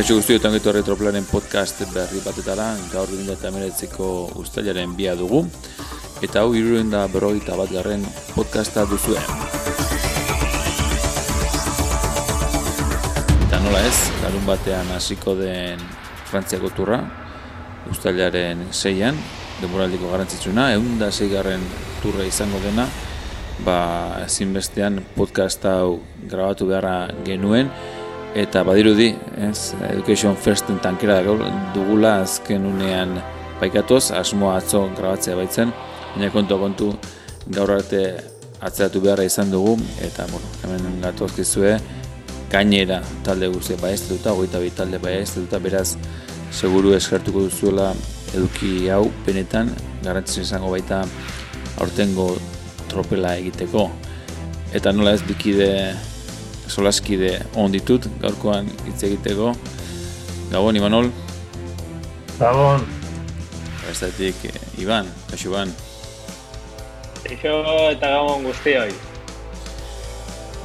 Kaixo guzti eta ongetu retroplanen podcast berri batetara, gaur 2008ko ustailaren bia dugu, eta hau iruruen da berroita bat garren podcasta duzuen. Eta nola ez, larun batean hasiko den Frantziako turra, ustailaren seian, demoraldiko garantzitsuna, egun da garren turra izango dena, ba, ezinbestean podcast hau grabatu beharra genuen, eta badirudi, ez, Education Firsten tankera dugula azken unean paikatoz, asmoa atzo grabatzea baitzen, baina kontu kontu gaur arte atzeratu beharra izan dugu, eta bueno, hemen gatozkizue, gainera talde guzti baiztetuta, goita bi talde baiztetuta, beraz, seguru eskertuko duzuela eduki hau, benetan, garrantzitsu izango baita aurtengo tropela egiteko. Eta nola ez bikide solaskide on ditut gaurkoan hitz egiteko. Gabon Imanol. Gabon. Estatik Iban, kaixo Iban. Kaixo eta gabon guztioi.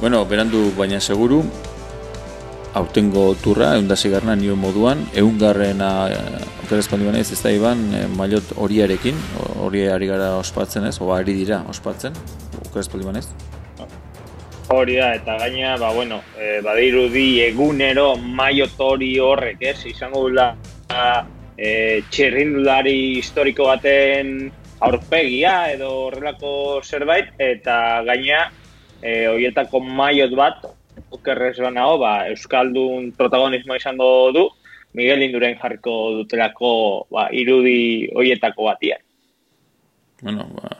Bueno, berandu baina seguru aurtengo turra, egun da segarna nio moduan, egun garrena oker espandi ez da Iban, e, eh, mailot horiarekin, hori ari gara ospatzen ez, oba ari dira ospatzen, oker espandi ez? Hori da, eta gaina, ba, bueno, e, badirudi egunero maiotori horrek, ez, izango dula e, txerrindulari historiko baten aurpegia edo horrelako zerbait, eta gaina, e, horietako maiot bat, okerrez bana ba, Euskaldun protagonismo izango du, Miguel Induren jarriko dutelako ba, irudi horietako batia. Bueno, ba,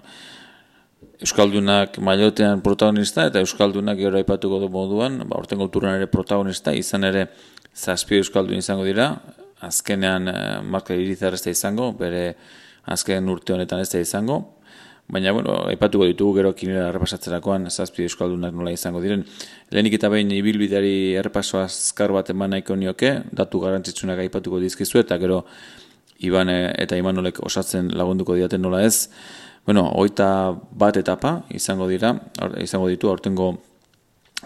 Euskaldunak mailotean protagonista eta Euskaldunak gero aipatuko du moduan, ba, orten ere protagonista, izan ere zazpi Euskaldun izango dira, azkenean eh, marka irizar ez da izango, bere azken urte honetan ez da izango, baina bueno, aipatuko ditugu gero kinera errepasatzerakoan zazpi Euskaldunak nola izango diren. Lehenik eta behin ibilbideari errepaso azkar bat eman nahiko nioke, datu garantzitsunak aipatuko dizkizu eta gero Ibane eta Imanolek osatzen lagunduko diaten nola ez, Bueno, oita bat etapa izango dira, izango ditu aurtengo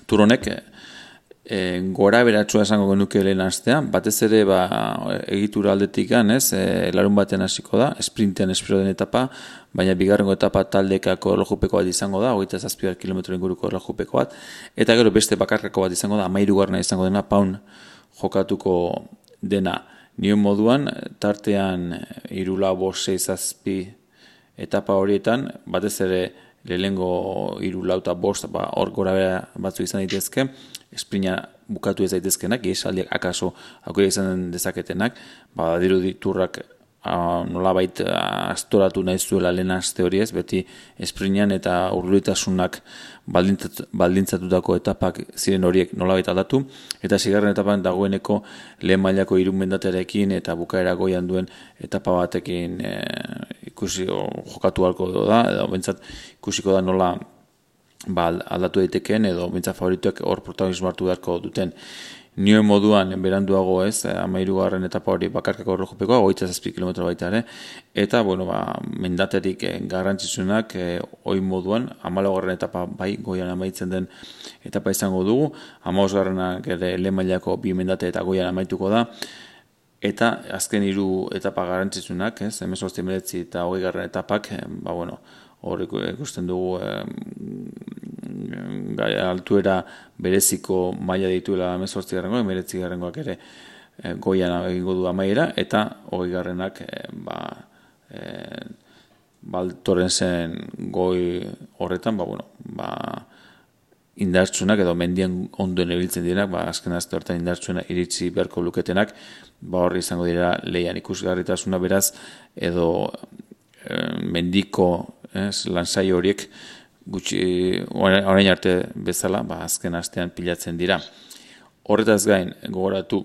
turonek e, gora beratsua esango genuke lehen astean, batez ere ba, egitura aldetik ez, e, larun batean hasiko da, sprintean espero den etapa, baina bigarrengo etapa taldekako erlojupeko bat izango da, oita zazpiar kilometro inguruko erlojupeko bat, eta gero beste bakarrako bat izango da, amairu garna izango dena, paun jokatuko dena. Nion moduan, tartean irula bose zazpi etapa horietan, batez ere lehengo hiru lauta bost, ba, hor gora bera batzu izan daitezke, esprina bukatu ez daitezkenak, esaldiak akaso aukera izan dezaketenak, ba, diru diturrak nolabait astoratu nahi zuela lehen aste hori ez, beti esprinean eta urluitasunak baldintzatutako etapak ziren horiek nolabait aldatu, eta zigarren etapan dagoeneko lehen mailako irun mendaterekin eta bukaera goian duen etapa batekin e, ikusi jokatu halko da, edo bentsat ikusiko da nola ba, aldatu daiteken edo bentsat favorituak hor protagonismo hartu beharko duten nioen moduan beranduago ez, eh, amairu garren etapa hori bakarkako horrojupeko, goitza zazpi kilometro baita ere, eta, bueno, ba, mendaterik eh, garrantzizunak eh, oin moduan, amalo garren etapa bai goian amaitzen den etapa izango dugu, amaus garrenak ere lehen bi mendate eta goian amaituko da, eta azken hiru etapa garrantzitsunak, ez, emezortzi meretzi eta hogei garren etapak, eh, ba, bueno, hor ikusten dugu gai altuera bereziko maila dituela 18 garrengo, 19 garrengoak ere e, goian egingo du amaiera eta 20 garrenak e, ba e, baltoren zen goi horretan, ba, bueno, ba, indartsunak edo mendian ondoen ebiltzen direnak, ba, azken azte horretan indartsuna iritsi beharko luketenak, ba, horri izango dira leian ikusgarritasuna beraz, edo mendiko ez, lanzai horiek gutxi orain arte bezala, ba, azken astean pilatzen dira. Horretaz gain, gogoratu,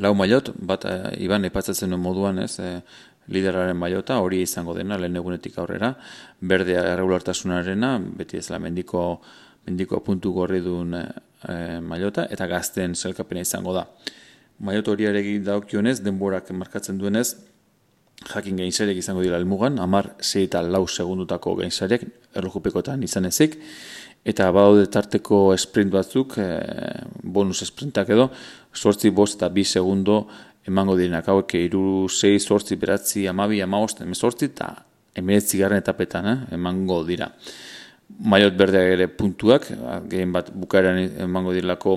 lau mailot, bat e, iban epatzatzen moduan, ez, e, lideraren mailota, hori izango dena, lehen egunetik aurrera, berdea erregulartasunarena, beti ez la mendiko, mendiko puntu gorri duen e, mailota, eta gazten zelkapena izango da. Maiot hori ere daukionez, denborak markatzen duenez, jakin gainzarek izango dira elmugan, amar, zei eta lau segundutako gainzarek, erlojupekotan izan ezik, eta badaude tarteko sprint batzuk, e, bonus sprintak edo, sortzi bost eta bi segundo emango direnak, hauek iru, zei, sortzi, beratzi, amabi, amaost, emezortzi, eta emeretzi garren etapetan eh, emango dira. Maiot berdeak ere puntuak, gehien bat bukaeran emango direlako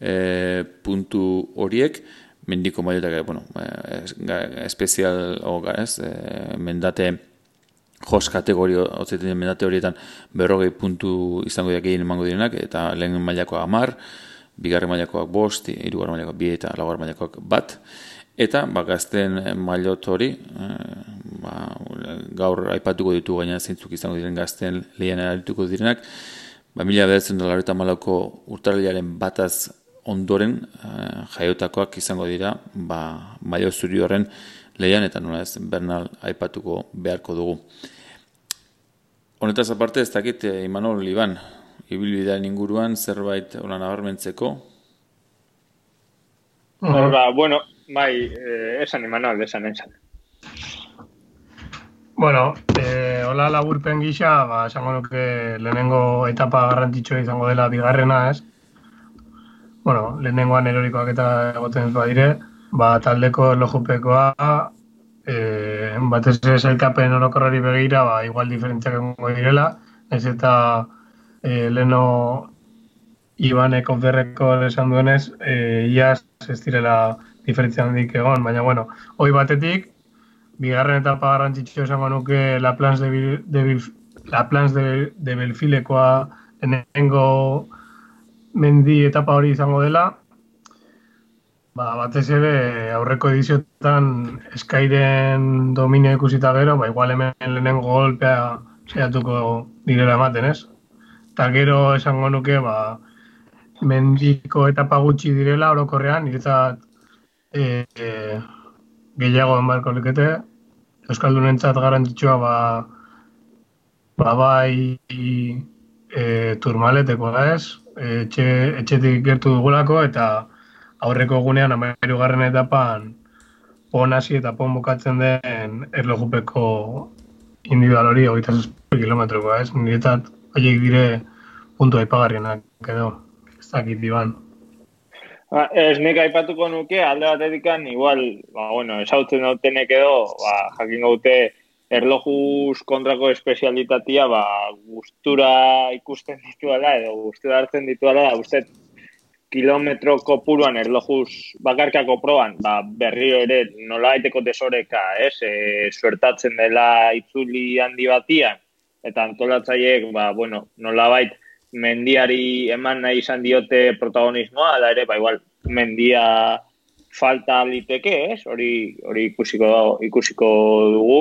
e, puntu horiek, mendiko maiotak, bueno, e, espezial, o, ez, e, mendate, jos kategorio, otzeten mendate horietan, berrogei puntu izango diak egin emango direnak, eta lehen mailakoa amar, bigarren mailakoak bost, irugarren mailakoak bi eta laugarren mailakoak bat, eta ba, gazten mailot hori, e, ba, gaur aipatuko ditu gaina zeintzuk izango diren gazten lehen arituko direnak, ba, mila behatzen dolar eta malako urtarriaren bataz ondoren uh, jaiotakoak izango dira ba, maio zuri horren lehian eta nola ez Bernal aipatuko beharko dugu. Honetaz aparte ez dakit eh, Imanol Liban, ibilbidean inguruan zerbait hola nabarmentzeko? Ba, bueno, bai, eh, esan Imanol, esan, esan. Bueno, eh, hola laburpen gisa, ba, esango nuke lehenengo etapa garrantzitsua izango dela bigarrena, ez? Bueno, lehenengoan erorikoak eta egoten badire, ba, taldeko erlojupekoa, e, batez ez elkapen orokorrari begira, ba, igual diferentziak egongo direla, ez eta e, leno Ibane konferreko esan duenez, e, iaz ez direla diferentzia handik egon, baina bueno, hoi batetik, bigarren etapa garrantzitsu esango nuke la plans de, de, la plans de, de Belfilekoa enengo mendi etapa hori izango dela, ba, batez ere aurreko ediziotan eskairen dominio ikusita gero, ba, igual hemen lehenen golpea seiatuko direla ematen, ez? Eta gero esango nuke, ba, mendiko etapa gutxi direla orokorrean, niretzat e, e, gehiago enbarko likete, Euskaldunentzat garantitxua ba, ba bai e, turmaleteko da ez, etxe, etxetik gertu dugulako eta aurreko egunean amairu garren etapan pon hasi eta pon bukatzen den erlojupeko individual hori hogeita zazpi kilometrokoa, ez? Niretat haiek dire puntu aipagarrienak edo, ez dakit diban. Ba, ez nik aipatuko nuke, alde bat edikan, igual, ba, bueno, esautzen dautenek edo, ba, jakin gaute, erlojuz kontrako espezialitatea ba, gustura ikusten dituela edo gustura hartzen dituela da uste kilometro kopuruan erlojuz bakarkako proban ba, berrio ere nola aiteko desoreka ez, e, suertatzen dela itzuli handi batian eta antolatzaiek ba, bueno, nola bait mendiari eman nahi izan diote protagonismoa, da ere, ba, igual, mendia falta liteke, ez? Hori, hori ikusiko, ikusiko dugu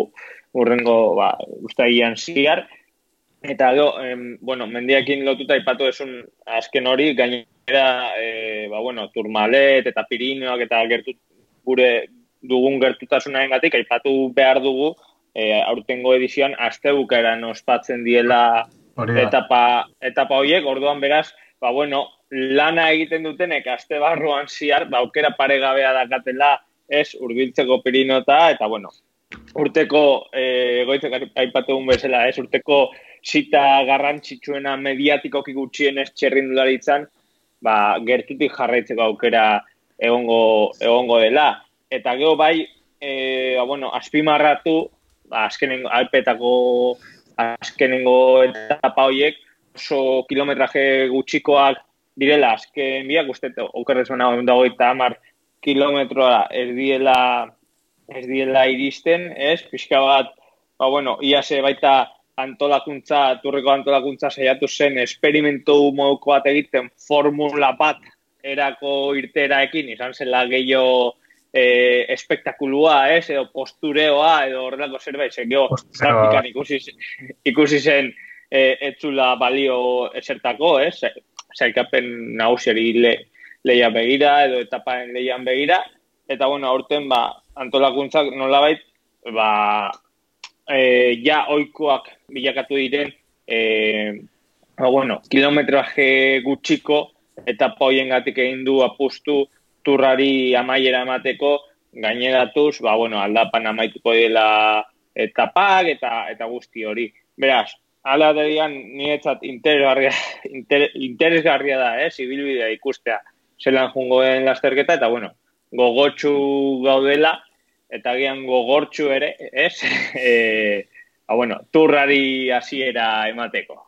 urrengo ba, ustaian ziar. Eta do, em, bueno, mendiakin lotuta ipatu esun azken hori, gainera, e, ba, bueno, turmalet eta pirineoak eta gertut gure dugun gertutasunaren gatik, aipatu behar dugu, e, aurtengo edizioan, azte bukaeran ospatzen diela etapa, etapa horiek, orduan beraz, ba, bueno, lana egiten dutenek azte barruan ziar, ba, aukera paregabea dakatela, ez, urbiltzeko pirinota, eta, bueno, urteko eh goitzek aipatu un bezala, ez urteko zita garrantzitsuena mediatikoki gutxienez txerrindularitzan, ba, gertutik jarraitzeko aukera egongo, egongo dela. Eta gero bai, e, ba, bueno, azpimarratu, ba, azkenengo, alpetako azkenengo etapa horiek, oso kilometraje gutxikoak direla, azken biak, uste, okerrezuna, dago eta amar kilometroa erdiela ez diela iristen, ez? Pixka bat, ba, bueno, ia ze baita antolakuntza, turreko antolakuntza saiatu zen, esperimentu moduko bat egiten formula bat erako irteraekin, izan zela gehiago e, espektakulua, ez? Edo postureoa, edo horrelako zerbait, zen geho, ikusi, ikusi zen e, etzula balio esertako, ez? Zailkapen nagusiari le, leian begira, edo etapaen leian begira, eta bueno, aurten ba, antolakuntzak nolabait ba, e, ja oikoak bilakatu diren e, ba, bueno, kilometraje gutxiko eta poien gatik egin du apustu turrari amaiera emateko gaineratuz, ba, bueno, aldapan amaituko dela etapak eta eta guzti hori. Beraz, ala dedian nietzat interesgarria, inter, interesgarria da, eh, zibilbidea ikustea zelan jungoen lasterketa, eta bueno, gogotsu gaudela, eta gian gogortxu ere, ez? e, ba, bueno, turrari hasiera emateko.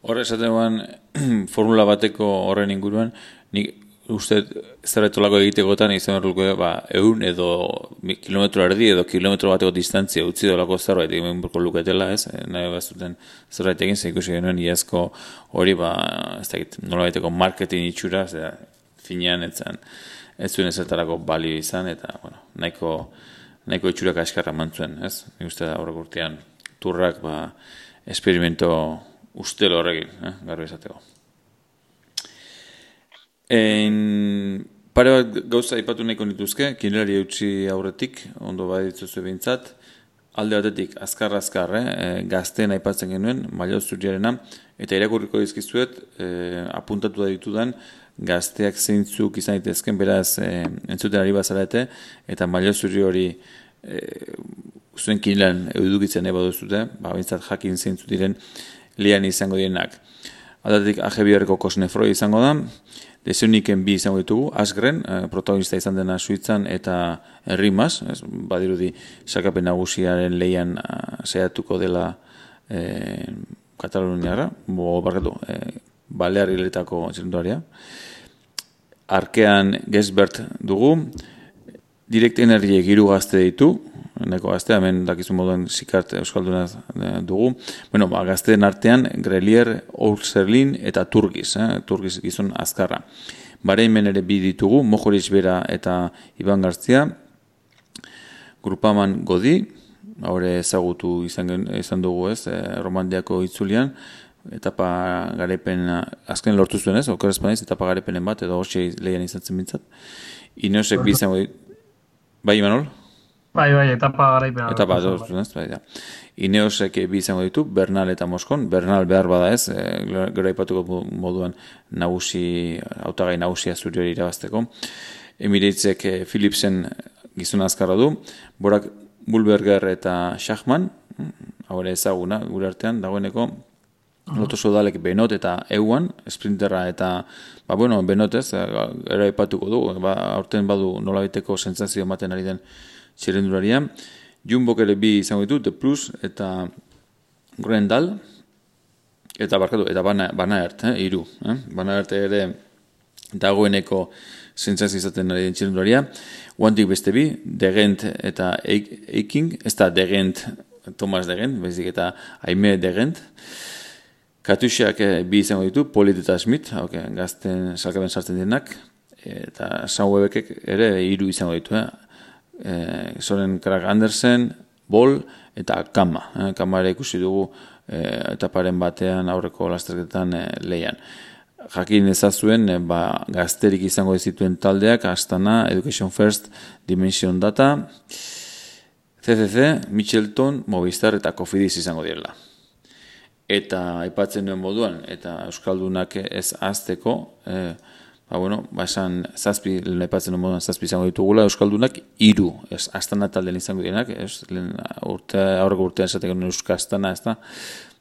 Horre esaten formula bateko horren inguruan, nik uste zerretolako egitekotan izan horrelko ba, egun edo kilometro erdi edo kilometro bateko distantzia utzi dolako zerbait egin burko luketela, ez? Nahi bazuten zerbait egin, zer ikusi genuen iazko hori, ba, ez da marketing itxura, zera, finean etzen, ez zuen ezertarako balio izan, eta, bueno, nahiko, nahiko itxurak askarra mantzuen, ez? Nik uste da horrek urtean turrak, ba, esperimento ustel horrekin, eh? garbi izateko. En, pare bat gauza ipatu nahiko nituzke, kinelari eutxi aurretik, ondo baditzuzu behintzat, alde batetik azkar-azkar, eh, eh gazteen aipatzen genuen, mailo zuriarena, eta irakurriko dizkizuet, eh, apuntatu da ditudan, gazteak zeintzuk izan ditezken, beraz, eh, entzuten ari bazarete, eta mailo zuri hori eh, zuen kinelan eudukitzen eba duzute, ba, bintzat jakin zeintzu diren lian izango direnak. Aldatik, ajebiareko kosnefroi izango da, Lesioniken bi izango ditugu, Asgren, eh, protagonista izan dena Suitzan eta Errimas, ez, badirudi sakapen nagusiaren leian seiatuko dela eh, Kataluniara, bo, barkatu, eh, Balear hiletako Arkean Gesbert dugu, Direct Energy giru gazte ditu, neko gazte, hemen dakizun moduan zikart euskalduna eh, dugu. Bueno, ba, gazteen artean, Grelier, Ourserlin eta Turgiz, eh? Turgiz gizon azkarra. Bareimen ere bi ditugu, Mojoriz Bera eta Iban Garzia, Grupaman Godi, haure ezagutu izan, izan dugu ez, eh, romandiako itzulian, etapa garepen, azken lortu zuen ez, okorrezpanez, etapa garepenen bat, edo hoxe lehian izatzen bintzat. Inosek bizango, bai, Imanol? Bai, bai, etapa garaipena. Etapa, dos, bai. bai, da. Ineosek bi izango ditu, Bernal eta Moskon. Bernal behar bada ez, e, gero moduan nagusi, autagai nagusia zuri hori irabazteko. Emireitzek e, Philipsen gizuna azkarra du. Borak Bulberger eta Schachman, hau ezaguna, gure artean, dagoeneko, Loto sodalek benot eta euan, sprinterra eta, ba bueno, benotez, era ipatuko du, ba, aurten badu nolabiteko sentsazio ematen ari den txerendularia. Jumbo ere bi izango ditu, The Plus eta Grendal. Eta barkatu, eta bana, bana ert, eh, iru. Eh? Bana ert ere dagoeneko zentzaz izaten ari den txerendularia. Guantik beste bi, Degent eta Eiking, ez da Degent, Thomas Degent, bezik eta Aime Degent. Katusiak eh, bi izango ditu, Polit eta Smith, okay, gazten salkaben sartzen dienak, eta Sunwebekek ere hiru izango ditu, eh? eh, Soren Krag Andersen, Bol eta Kama. Eh, Kama ere ikusi dugu eh, etaparen batean aurreko lasterketan eh, leian. Jakin ezazuen, eh, ba, gazterik izango dizituen taldeak, Astana, Education First, Dimension Data, CCC, Michelton, Movistar eta Cofidis izango direla. Eta aipatzen duen moduan, eta Euskaldunak ez azteko, eh, ba, bueno, ba, esan, zazpi, lehen aipatzen moduan, zazpi izango ditugula, Euskaldunak, iru, ez, astana taldean izango dienak, ez, lehen, urte, aurreko urtean esateko Euska astana, ez da,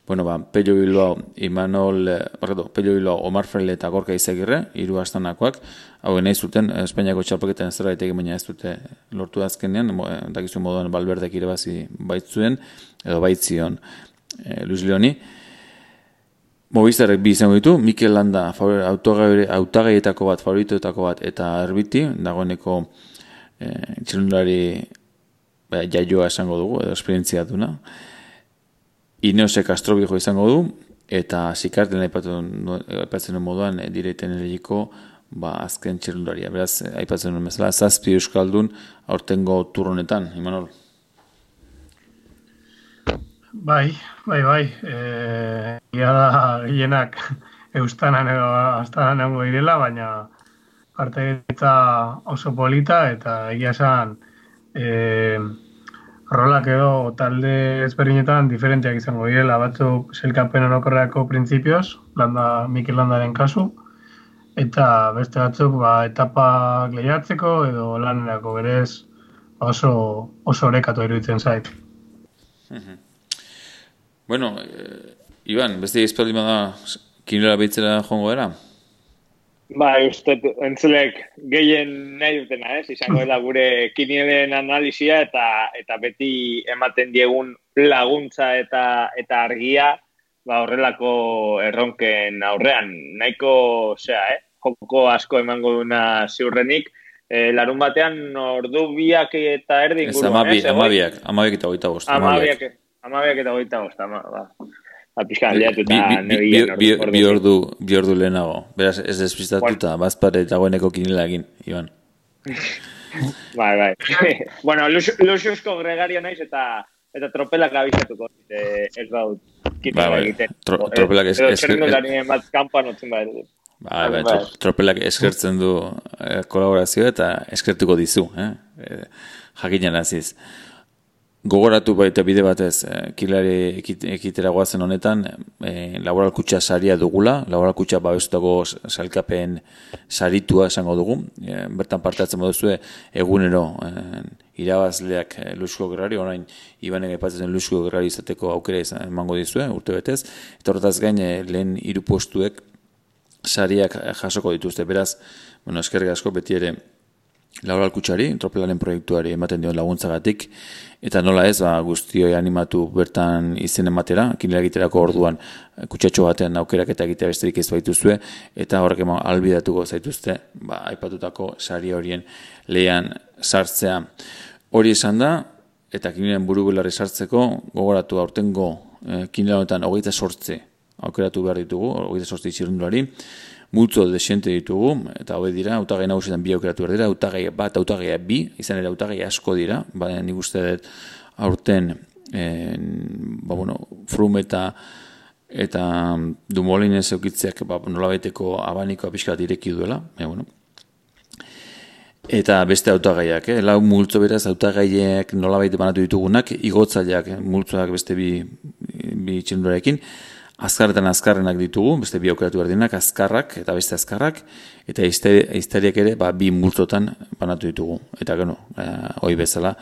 bueno, ba, Pello Bilbao, Imanol, barreto, Pello Bilbao, Omar Freile eta Gorka Izagirre, iru astanakoak, hau nahi zuten, Espainiako txalpaketan zerbait egin, baina ez dute lortu azkenean, eh, dakizu moduan, balberdek irabazi baitzuen, edo baitzion, e, Luis Leoni, Movistarek bi izango ditu, Mikel Landa autagaietako bat, favoritoetako bat, eta erbiti, dagoeneko e, txilundari ba, jaioa esango dugu, edo esperientzia duna. Ineosek astrobijo izango du, eta zikarten aipatzen duen moduan, e, direiten eriko, ba, azken txilundaria. Beraz, aipatzen duen bezala, zazpi euskaldun aurtengo turronetan, Imanol. Bai, bai, bai. Ia da gehienak eustanan edo astanan egongo direla, baina parte eta oso polita eta egia esan eh, rolak edo talde ezberdinetan diferenteak izango direla, batzuk selkapen orokorreako printzipioz, landa Mikel Landaren kasu, eta beste batzuk ba, etapak lehiatzeko edo lanerako berez oso, oso orekatu iruditzen zait. Bueno, eh, Iban, beste izpaldi da kinera behitzera jongo era? Ba, uste, entzulek gehien nahi dutena, ez? Izango dela gure kinelen analizia eta eta beti ematen diegun laguntza eta eta argia ba, horrelako erronken aurrean. Nahiko, zea, eh? Joko asko emango duna ziurrenik. E, larun batean ordu biak eta erdi inguruan, amabi, ez? Amabiak, amabiak eta goita bost. Amabiak, amabiak eta goita bost, ama, ba. Ba, pixka, liatu eta bi, bi, ordu, bi ordu lehenago. Beraz, ez despistatuta, bueno. bazpare dagoeneko kinila egin, Iban. bai, bai. bueno, Luxusko gregario naiz eta eta tropelak abizatuko. Eh, ez baut, bai, bai. Tro, tropelak ez... Edo txerrendu lanien bat kampan otzen bai. Bai, bai, bai. Tropelak eskertzen du eh, kolaborazio eta eskertuko dizu. Eh? Eh, Jakinen aziz gogoratu baita bide batez eh, kilari ekitera guazen honetan eh, laboral kutsa saria dugula, laboral kutsa babestutako salkapen saritua esango dugu, eh, bertan partatzen moduzue egunero eh, irabazleak eh, Lusko Gerrari, orain Iban egipatzen Lusko Gerrari izateko aukera izan emango dizue, urte betez, eta horretaz gain eh, lehen hiru postuek sariak jasoko dituzte, beraz, bueno, eskerrik asko beti ere Laura Kutsari, tropelaren proiektuari ematen dion laguntzagatik, eta nola ez, ba, guztioi animatu bertan izen ematera, kinera egiterako orduan kutsatxo batean aukerak eta egitea besterik ez baituzue, eta horrek eman albidatuko zaituzte, ba, aipatutako sari horien lehan sartzea. Hori esan da, eta kineren buru belarri sartzeko, gogoratu aurtengo eh, kinera honetan hogeita sortze aukeratu behar ditugu, hogeita sortze izirundulari, multzo desente ditugu, eta hau dira, autagai nagusietan bi aukeratu dira, autagai bat, autagai bi, izan ere autagai asko dira, baina nik uste dut aurten, en, ba, bueno, frum eta eta dumolinen zeukitzeak ba, nola baiteko abanikoa pixka direki duela, e, bueno. eta beste autagaiak, eh? lau multzo beraz autagaiak nola baite banatu ditugunak, igotzaileak multzoak beste bi, bi txendurarekin, azkarretan azkarrenak ditugu, beste bi aukeratu berdinak, azkarrak eta beste azkarrak, eta izteriak ere ba, bi multzotan banatu ditugu. Eta gano, e, hoi bezala,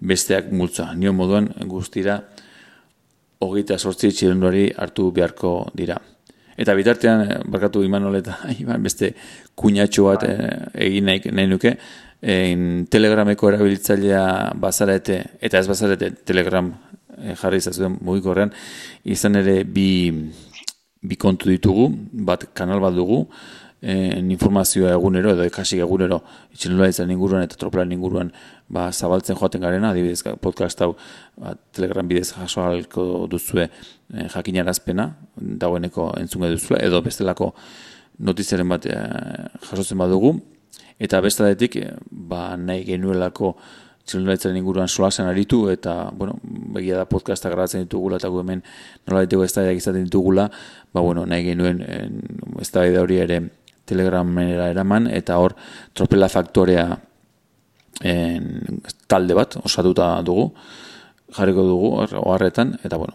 besteak multzoa. Nio moduan guztira, hogeita sortzi txirenduari hartu beharko dira. Eta bitartean, eh, barkatu Imanol eta beste kuñatxo bat e, egin nahi, nahi nuke, en telegrameko erabiltzailea bazarete, eta ez bazarete telegram e, jarri izazuen mugikorrean, izan ere bi, bi kontu ditugu, bat kanal bat dugu, en informazioa egunero edo ekasik egunero itxenula izan inguruan eta tropelan inguruan ba, zabaltzen joaten garena, adibidez podcast hau ba, telegram bidez jaso alko duzue e, jakinarazpena, dagoeneko entzunga duzue, edo bestelako notiziaren bat e, jasotzen badugu, eta bestaletik ba, nahi genuelako txilunaritzaren inguruan solasen aritu, eta, bueno, begia da podcasta grabatzen ditugula, eta gu hemen nola ditugu ez izaten ditugula, ba, bueno, nahi genuen ez hori ere telegramera eraman, eta hor tropela faktorea en, talde bat, osatuta dugu, jarriko dugu, oharretan, eta, bueno,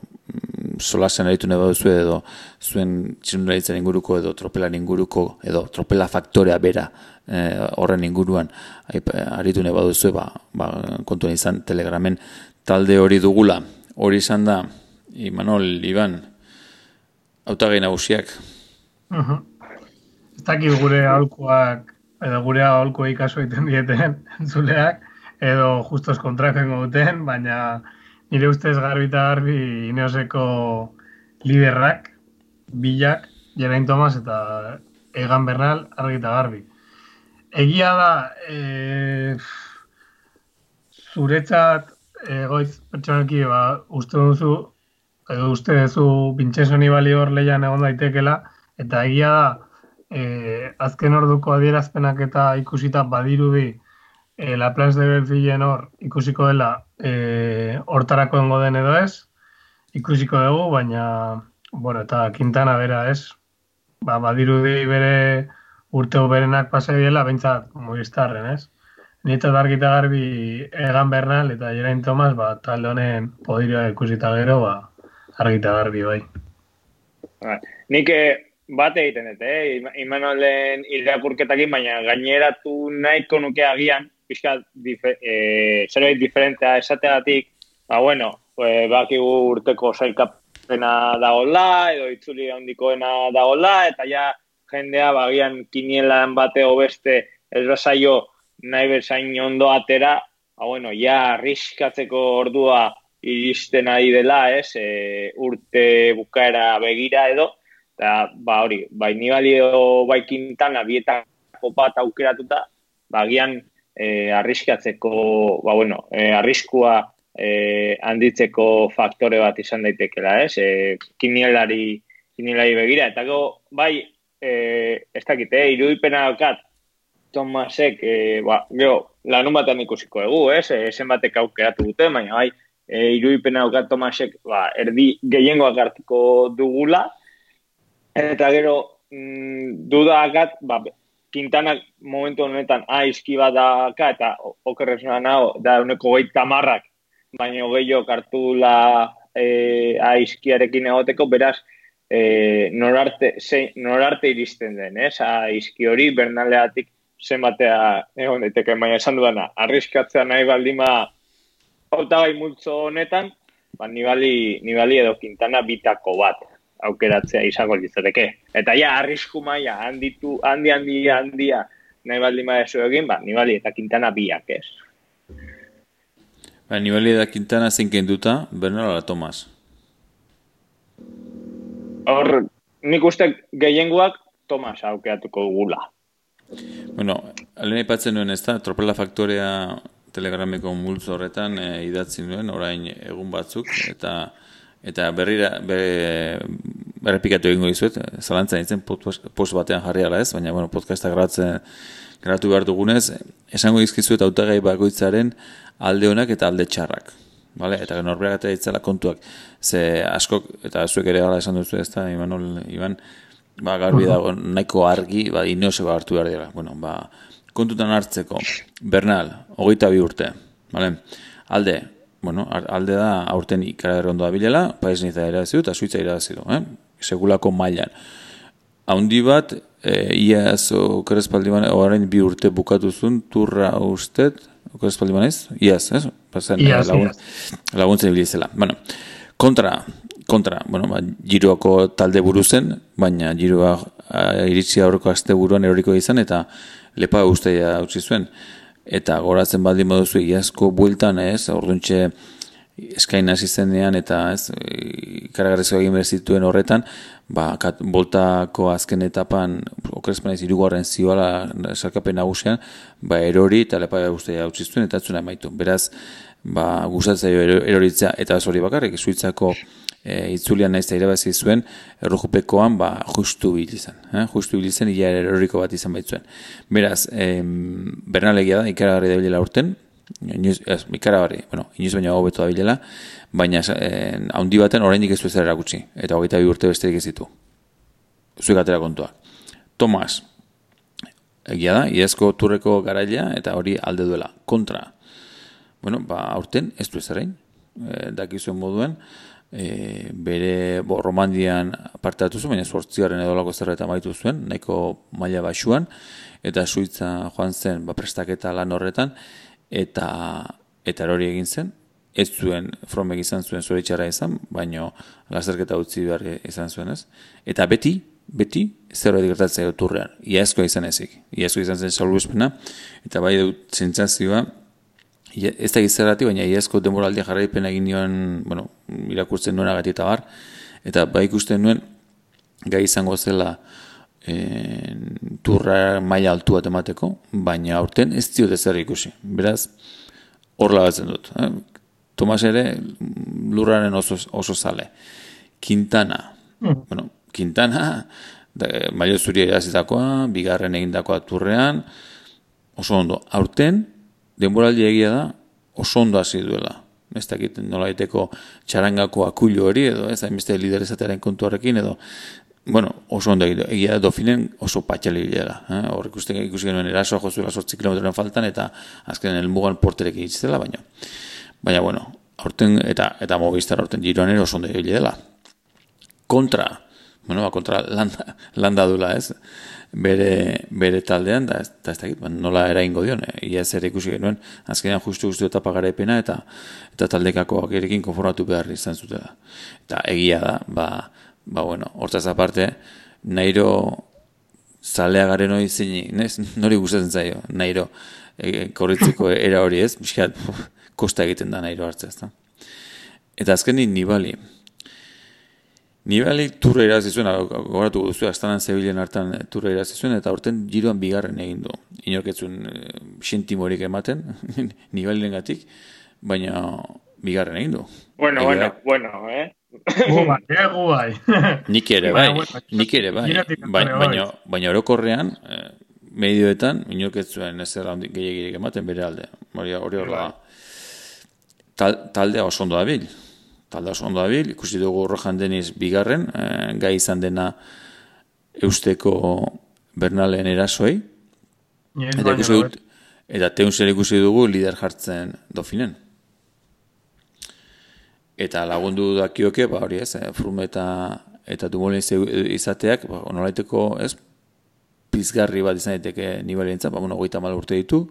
solasen aritu nahi baduzu edo zuen txilunaritzaren inguruko edo tropela inguruko edo tropela faktorea bera e, horren inguruan aritu nahi baduzu ba, ba, kontuen izan telegramen talde hori dugula hori izan da Imanol, Iban autagai nagusiak uh -huh. gure aholkoak edo gure aholko ikaso egiten dieten entzuleak edo justos kontrakoen duten baina nire ustez garbi eta garbi ineoseko liderrak bilak, Jerain Tomas eta Egan Bernal argi eta garbi. Egia da e, zuretzat egoiz pertsonalki ba, uste duzu edo uste duzu Vincenzo Nibali hor lehian egon daitekela eta egia da e, azken orduko adierazpenak eta ikusita badirudi e, La Plans de Belfillen hor ikusiko dela e, hortarako dengo den edo ez ikusiko dugu, baina bueno, eta Quintana bera ez ba, badirudi bere urte berenak pasa diela, bentsat, movistarren, ez? Nita dargita garbi egan bernal eta Jerain Tomas, ba, talde honen podirioa ikusita gero, ba, argita garbi, bai. Ba, nik eh, bat egiten dut, eh? Imanolen irakurketakin, baina gaineratu nahiko nuke agian, pixka dife, e, zerbait diferentea esateatik, ba, bueno, e, bakigu urteko zailkapena dagoela, edo itzuli handikoena dagoela, eta ja jendea bagian kinielan bate beste ez bazaio nahi bezain ondo atera, ba, bueno, ja arriskatzeko ordua iristen ari dela, ez, e, urte bukaera begira edo, eta, ba, hori, bai nibali edo bai kintana bietako bat aukeratuta, bagian e, arriskatzeko, ba, bueno, e, arriskua e, handitzeko faktore bat izan daitekela, ez? E, kinielari, kinielari begira, eta go, bai, e, ez dakit, e, irudipena daukat, Tomasek, e, ba, jo, lanun batean ikusiko egu, ez? E, zenbatek aukeratu dute, baina bai, e, irudipena daukat Tomasek, ba, erdi gehiengoak hartuko dugula, eta gero, mm, dudakat, ba, Quintana momentu honetan aizki bat daka, eta okerrez naho, da uneko gehi tamarrak, baina gehiago kartu la e, aizkiarekin egoteko, beraz, e, norarte, ze, norarte iristen den, ez? Aizki hori, bernaleatik zenbatea egon daiteke, baina esan dudana, arriskatzea nahi baldima hautagai multzo honetan, ba, nibali, nibali edo Quintana bitako bat aukeratzea izango litzateke. Eta ja, arrisku maia, handitu, handi, handi, handia, nahi baldin bada egin, ba, nibali eta kintana biak ez. Ba, nibali eta kintana zein kenduta, Bernal ala Tomas? Hor, nik uste gehienguak Tomas aukeratuko gula. Bueno, alena ipatzen nuen ez da, tropela faktorea telegrameko multzo horretan e, idatzi nuen, orain egun batzuk, eta eta berrira berrepikatu egingo dizuet, zalantzan itzen post batean jarri ala ez, baina bueno, podcasta gratzen gratu behar dugunez, esango izkizuet autagai bakoitzaren alde honak eta alde txarrak. Vale? Eta norberak eta itzela kontuak. Ze askok, eta zuek ere gala esan duzu ez da, Imanol, Iban, ba, garbi dago, nahiko argi, ba, inoseko hartu behar dira. Bueno, ba, kontutan hartzeko, Bernal, hogeita bi urte, vale? alde, bueno, alde da aurten ikara ondoa bilela, paiz niza irazidu eta suitza irazidu, eh? segulako mailan. Haundi bat, e, iaz okerezpaldi bane, orain bi urte bukatu zuen, turra ustet, okerezpaldi banez? Iaz, ez? Pasen, iaz, lagun, Laguntzen ibilizela. Bueno, kontra, kontra, bueno, ba, giroako talde buruzen, baina giroa iritsi aurreko azte buruan eroriko izan, eta lepa ustea utzi zuen eta goratzen baldin baduzu iazko bueltan ez, orduntxe eskain hasi eta ez, ikaragarrizko egin behar horretan, ba, kat, boltako azken etapan, okrezpen ez irugarren zioala sarkapen nagusian, ba, erori eta lepa guztia utziztuen eta atzuna emaitu. Beraz, ba, gustatzea eroritzea eta hori bakarrik, suitzako e, itzulian naiz irabazi zuen, errojupekoan ba, justu izan. Eh? Justu bil izan, ia eroriko bat izan baitzuen. Beraz, em, bernalegia da, ikaragarri da bilela urten, inoiz, ez, ikaragarri, bueno, inoiz baina hobeto da bilela, baina haundi baten oraindik ez du ez erakutsi, eta hogeita bi urte besterik ez ditu. Zuik atera kontua. Tomas, egia da, iazko turreko garailea, eta hori alde duela, kontra. Bueno, ba, aurten ez du ez erain, e, dakizuen moduen, e, bere bo, romandian parte hartu zuen, baina sortziaren edolako zerreta maitu zuen, nahiko maila basuan, eta suitza joan zen ba, prestaketa lan horretan, eta eta hori egin zen, ez zuen fromek izan zuen zure itxara izan, baina lasterketa utzi behar izan zuen ez. Eta beti, beti, zer hori gertatzea turrean, iazko izan ezik, iazko izan zen saluzpena, eta bai dut zentzazioa, ez da gizerrati, baina iazko demoraldia jarraipen egin nioen, bueno, irakurtzen nuen agati eta bar, eta ba ikusten nuen, gai izango zela e, turra maila altu bat emateko, baina aurten ez diote zer ikusi. Beraz, hor lagatzen dut. Eh? Tomas ere, lurraren oso, oso zale. Quintana, mm. bueno, Quintana, da, maio zuri erazitakoa, bigarren egindakoa turrean, oso ondo. Aurten, denboraldi egia da oso ondo hasi duela. Ez dakit nola daiteko txarangako akuilo hori edo ez hainbeste liderezatearen kontu horrekin edo bueno, oso ondo egia da dofinen oso patxali da. Eh? Hor ikusten ikusi genuen erasoa jozuela sortzi kilometroen faltan eta azkenen elmugan porterek egitzela, baina baina bueno, aurten eta eta mogistar aurten giroan oso ondo dela. Kontra, bueno, ba, kontra landa, landa dula, ez? Bere, bere taldean, da, ez, ez dakit, ba, nola eraingo dion, eh? ia ez ere ikusi genuen, azkenean justu guztu eta pagaraipena, eta eta taldekakoak erekin konformatu behar izan zutela. Eta egia da, ba, ba bueno, hortaz aparte, nairo zalea garen hori zein, nori gustatzen zaio, nairo e, korritzeko era hori ez, biskat, kosta egiten da nairo hartzea, ez da. Eta azkenin nibali, Nibali turra irazi zuen, gogoratu duzu, astanan zebilen hartan turra irazi zuen, eta orten giroan bigarren egin du. Inorketzun e, sentimorik ematen, Nibali gatik, baina bigarren egin du. Bueno, Egi, bueno, bueno, eh? Gubai, eh, gubai. Nik ere bai, nik ere bai, baina, baina, baina orokorrean, eh, medioetan, inorketzuen ez erra gehiagirik ematen bere alde. Hori hori horla, tal, taldea oso ondo dabil. Talde oso ondo dabil, ikusi dugu Rojan Deniz bigarren, eh, gai izan dena eusteko Bernalen erasoi. Eta ikusi dut, eta teun ikusi dugu lider jartzen dofinen. Eta lagundu dakioke, ba hori ez, eh, frum eta eta dumolen izateak, ba, onolaiteko, ez, pizgarri bat izan daiteke nibalientza, ba, bueno, goita urte ditu,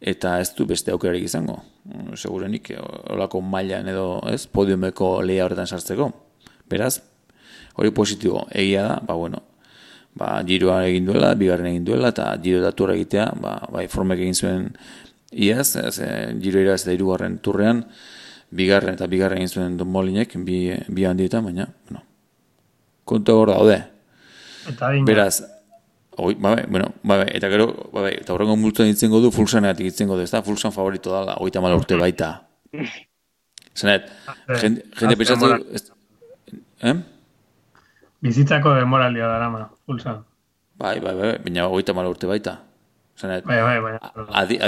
eta ez du beste aukerarik izango. Segurenik, olako mailan edo, ez, podiumeko lehia horretan sartzeko. Beraz, hori positibo, egia da, ba, bueno, ba, giroa egin duela, bigarren egin duela, eta giro datu egitea, ba, ba, formek egin zuen iaz, ez, giro iraz da irugarren turrean, bigarren eta bigarren egin zuen Don Molinek, bi, bi handietan, baina, bueno, kontu hor daude. Eta. Beraz, oi, ba, bai, bueno, ba, bai, eta gero, ba, bai, eta horrengo multuan ditzen du, fulsaneatik ditzen du, ez da, fulsan favorito dala, oita mal urte baita. Zanet, jende, jende pentsatu, eh? Bizitzako demoralia darama, fulsan. Bai, bai, bai, baina oita mal urte baita. Zanet, bai, bai, bai.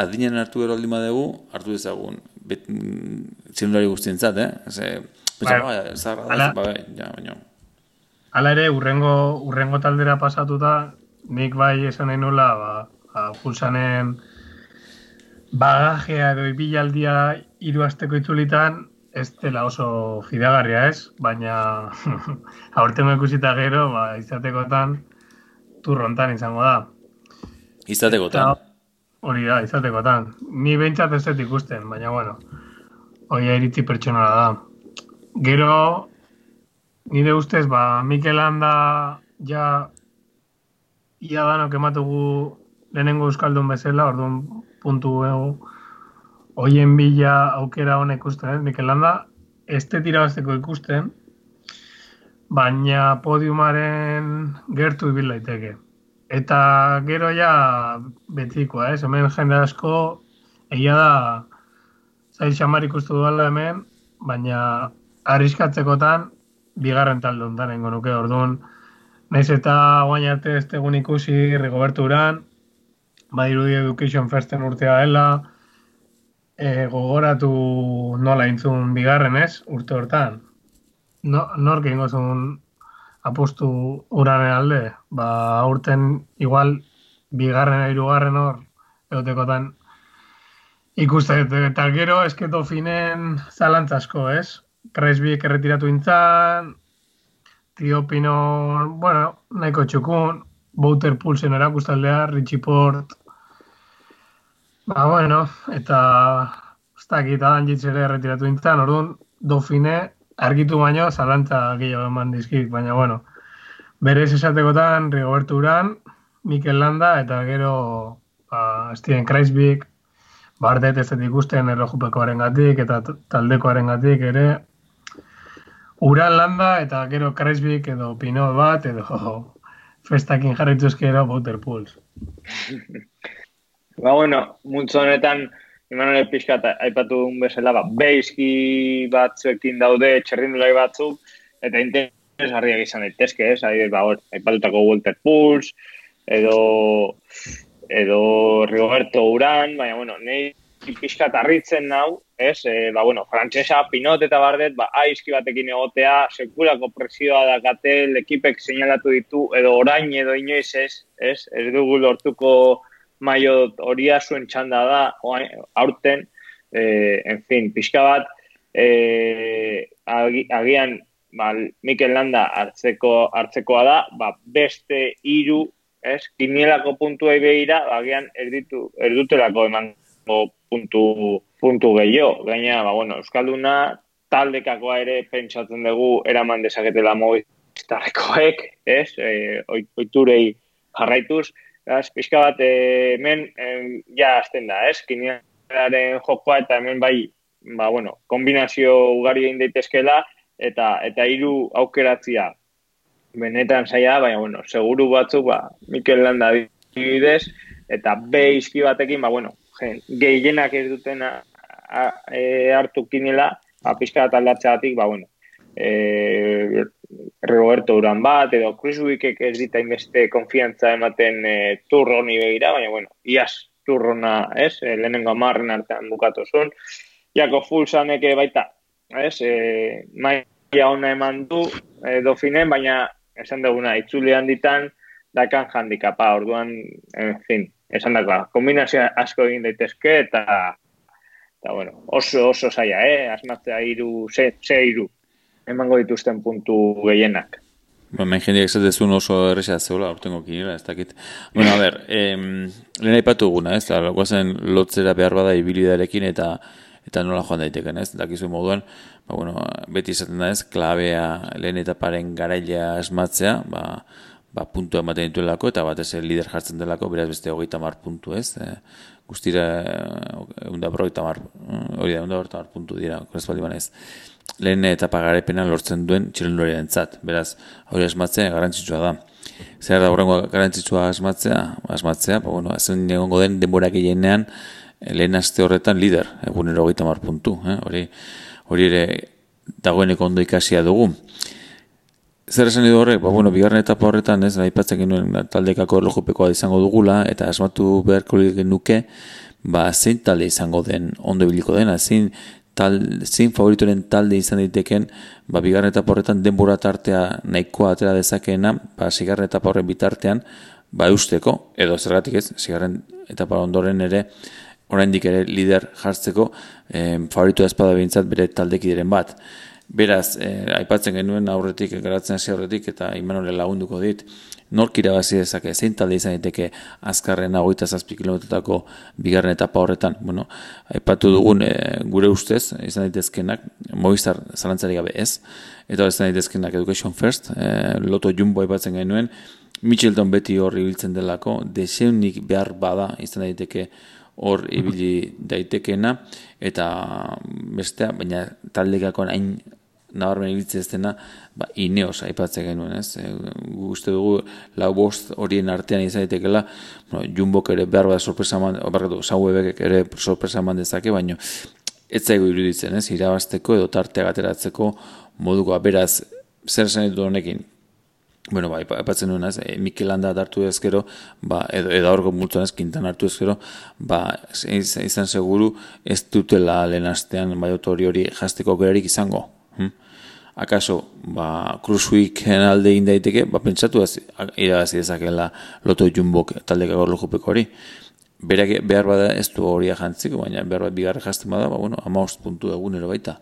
Adinen hartu ero aldima dugu, hartu dezagun, bet, mm, guztien zat, eh? Eze, bai, bai, zarra da, bai, ja, baina. Hala ere, urrengo, urrengo taldera pasatuta, nik bai esan nahi nola, ba, ba, pulsanen bagajea edo ibilaldia hiru asteko itzulitan, ez dela oso fidagarria ez, baina aurtengo ikusita gero, ba, izatekotan, turrontan izango da. Izatekotan. Hori da, izatekotan. Ni behintzat ez dut ikusten, baina bueno, hori iritzi pertsonala da. Gero, nire ustez, ba, Mikel Landa ja ia danok ematugu lehenengo euskaldun bezala, orduan puntu egu, hoien bila aukera honek ikusten, eh? Mikel Landa, ez tirabazteko ikusten, baina podiumaren gertu ibil daiteke. Eta gero ja betikoa, ez? Hemen jende asko egia da zail xamar ikustu duela hemen, baina arriskatzekotan bigarren talde ondan nengo nuke orduan. Naiz eta guain arte ez tegun ikusi Rigoberto Uran, badirudi Education Festen urtea dela, e, gogoratu nola intzun bigarren ez, urte hortan. No, nork ingo apostu urane alde, ba, aurten igual bigarren hirugarren hor egotekotan ikusten eta gero esketo finen zalantzasko, ez? Kresbiek erretiratu intzan, Tio Pino, bueno, nahiko txukun, Bouter Pulsen erakustaldea, Richie Port, ba, bueno, eta ez dakit, adan jitzere erretiratu intzan, orduan, Dofine argitu baino zalantza gehiago eman dizkit, baina bueno, berez esatekotan Rigoberto Uran, Mikel Landa eta gero ba, Steven Kreisbik, bardet ez dut ikusten errojupekoaren gatik eta taldekoaren gatik ere, Uran Landa eta gero Kreisbik edo Pino bat edo festakin jarrituzke ero Bouter Pools. ba bueno, multzo honetan, Imanol pixka aipatu duen bezala, ba, beizki batzuekin daude, txerrindulai batzuk, eta interesgarriak izan daitezke, ez? Ahi, ba, hor, aipatutako Walter Puls, edo, edo Rigoberto Uran, baina, bueno, nahi pixka tarritzen nau, ez? E, ba, bueno, frantzesa, pinot eta bardet, ba, aizki batekin egotea, sekulako presioa da gatel, ekipek seinalatu ditu, edo orain edo inoiz ez, ez? Ez dugu lortuko maio horia zuen txanda da, aurten, e, en fin, pixka bat, e, agian ba, Mikel Landa hartzeko, hartzekoa da, ba, beste hiru ez, kinielako puntuei behira, bagian erditu, erdutelako eman puntu, puntu gehiago. Gaina, ba, bueno, Euskalduna taldekakoa ere pentsatzen dugu eraman dezaketela moiztarrekoek, ez, e, oiturei jarraituz, ez, pixka bat, e, hemen, e, ja, azten da, ez, kinielaren jokoa eta hemen bai, ba, bueno, kombinazio ugari egin daitezkela, eta eta hiru aukeratzia benetan saia, baina, bueno, seguru batzu, ba, Mikel Landa bidez, eta B izki batekin, ba, bueno, gehienak ez dutena e, hartu kinela, ba, pixka bat aldatzeatik, ba, bueno, e, Roberto Uran bat, edo Chris Wickek ez dita inbeste konfiantza ematen e, turro ni begira, baina, bueno, iaz turrona, ez, e, lehenengo amarren artean bukatu zuen, jako fulsaneke baita, ez, e, maia ona eman du, e, dofinen, baina esan duguna, itzulean ditan, dakan handikapa, orduan, en fin, esan dagoa, kombinazio asko egin daitezke, eta, eta bueno, oso, oso zaila, eh? asmatzea iru, ze, ze iru, emango dituzten puntu gehienak. Ba, men jendeak zatezun oso erresa zeula, ortengo kinera, ez dakit. Bueno, a ber, em, lehen aipatu guna, ez, da, guazen lotzera behar bada ibilidarekin eta eta nola joan daiteken, ez, dakizu moduan, ba, bueno, beti izaten da ez, klabea lehen etaparen garailea esmatzea, ba, ba, puntu ematen dituelako, eta batez lider jartzen delako, beraz beste hogeita mar puntu ez, e, guztira egun da mar, hori da, egun mar puntu dira, korez bali banez, lehen etapa garepena lortzen duen txirrendulari entzat, beraz, hori esmatzea garantzitsua da. Zer da horrengo garantzitsua asmatzea, asmatzea, ba, bueno, ezen egongo den denbora gehienean, lehen aste horretan lider, egunero hogeita mar puntu, eh? hori, hori ere dagoeneko ondo ikasia dugu. Zer esan edo horrek, ba, bueno, bigarren etapa horretan, ez, aipatzen genuen taldekako erlojupekoa izango dugula, eta asmatu beharko nuke, ba, zein talde izango den, ondo biliko dena, zein, tal, zein favoritoren talde izan diteken, ba, bigarren etapa horretan denbora tartea nahikoa atera dezakeena, ba, zigarren etapa horren bitartean, ba, eusteko, edo zergatik ez, zigarren etapa ondoren ere, oraindik ere lider jartzeko eh, favoritu ezpada behintzat bere taldekideren bat. Beraz, eh, aipatzen genuen aurretik, garatzen hasi aurretik, eta imanole lagunduko dit, nork irabazi dezake, zein talde izan daiteke azkarren hogeita zazpi kilometrotako bigarren etapa horretan. Bueno, aipatu dugun eh, gure ustez, izan daitezkenak, Movistar zalantzari gabe ez, eta izan daitezkenak Education First, eh, Loto Jumbo aipatzen genuen, Mitchelton beti horri biltzen delako, deseunik behar bada izan daiteke hor ibili daitekena eta bestea, baina taldekako hain nabarmen ibiltze ez dena, ba, ineos aipatzen genuen, ez? E, uste dugu, lau bost horien artean izan daitekela, bueno, jumbok ere behar bat sorpresa man, barkatu, ere sorpresa man dezake, baina ez zaigu iruditzen, ez? Irabazteko edo tartea gateratzeko moduko beraz, zer ditu honekin, bueno, bai, epatzen nuen ez, e, Mikel Landa hartu ezkero, ba, edo, edo aurko multuan ez, kintan hartu ezkero, ba, izan seguru ez dutela lehen astean bai hori hori jasteko gerarik izango. Hm? Akaso, ba, Cruise alde daiteke, ba, pentsatu ez, irabazi dezakela loto jumbok taldeka gorlo jupeko hori. Berak, behar bada ez du hori jantziko, baina behar bat bigarre jazten bada, ba, bueno, amaust puntu egunero baita.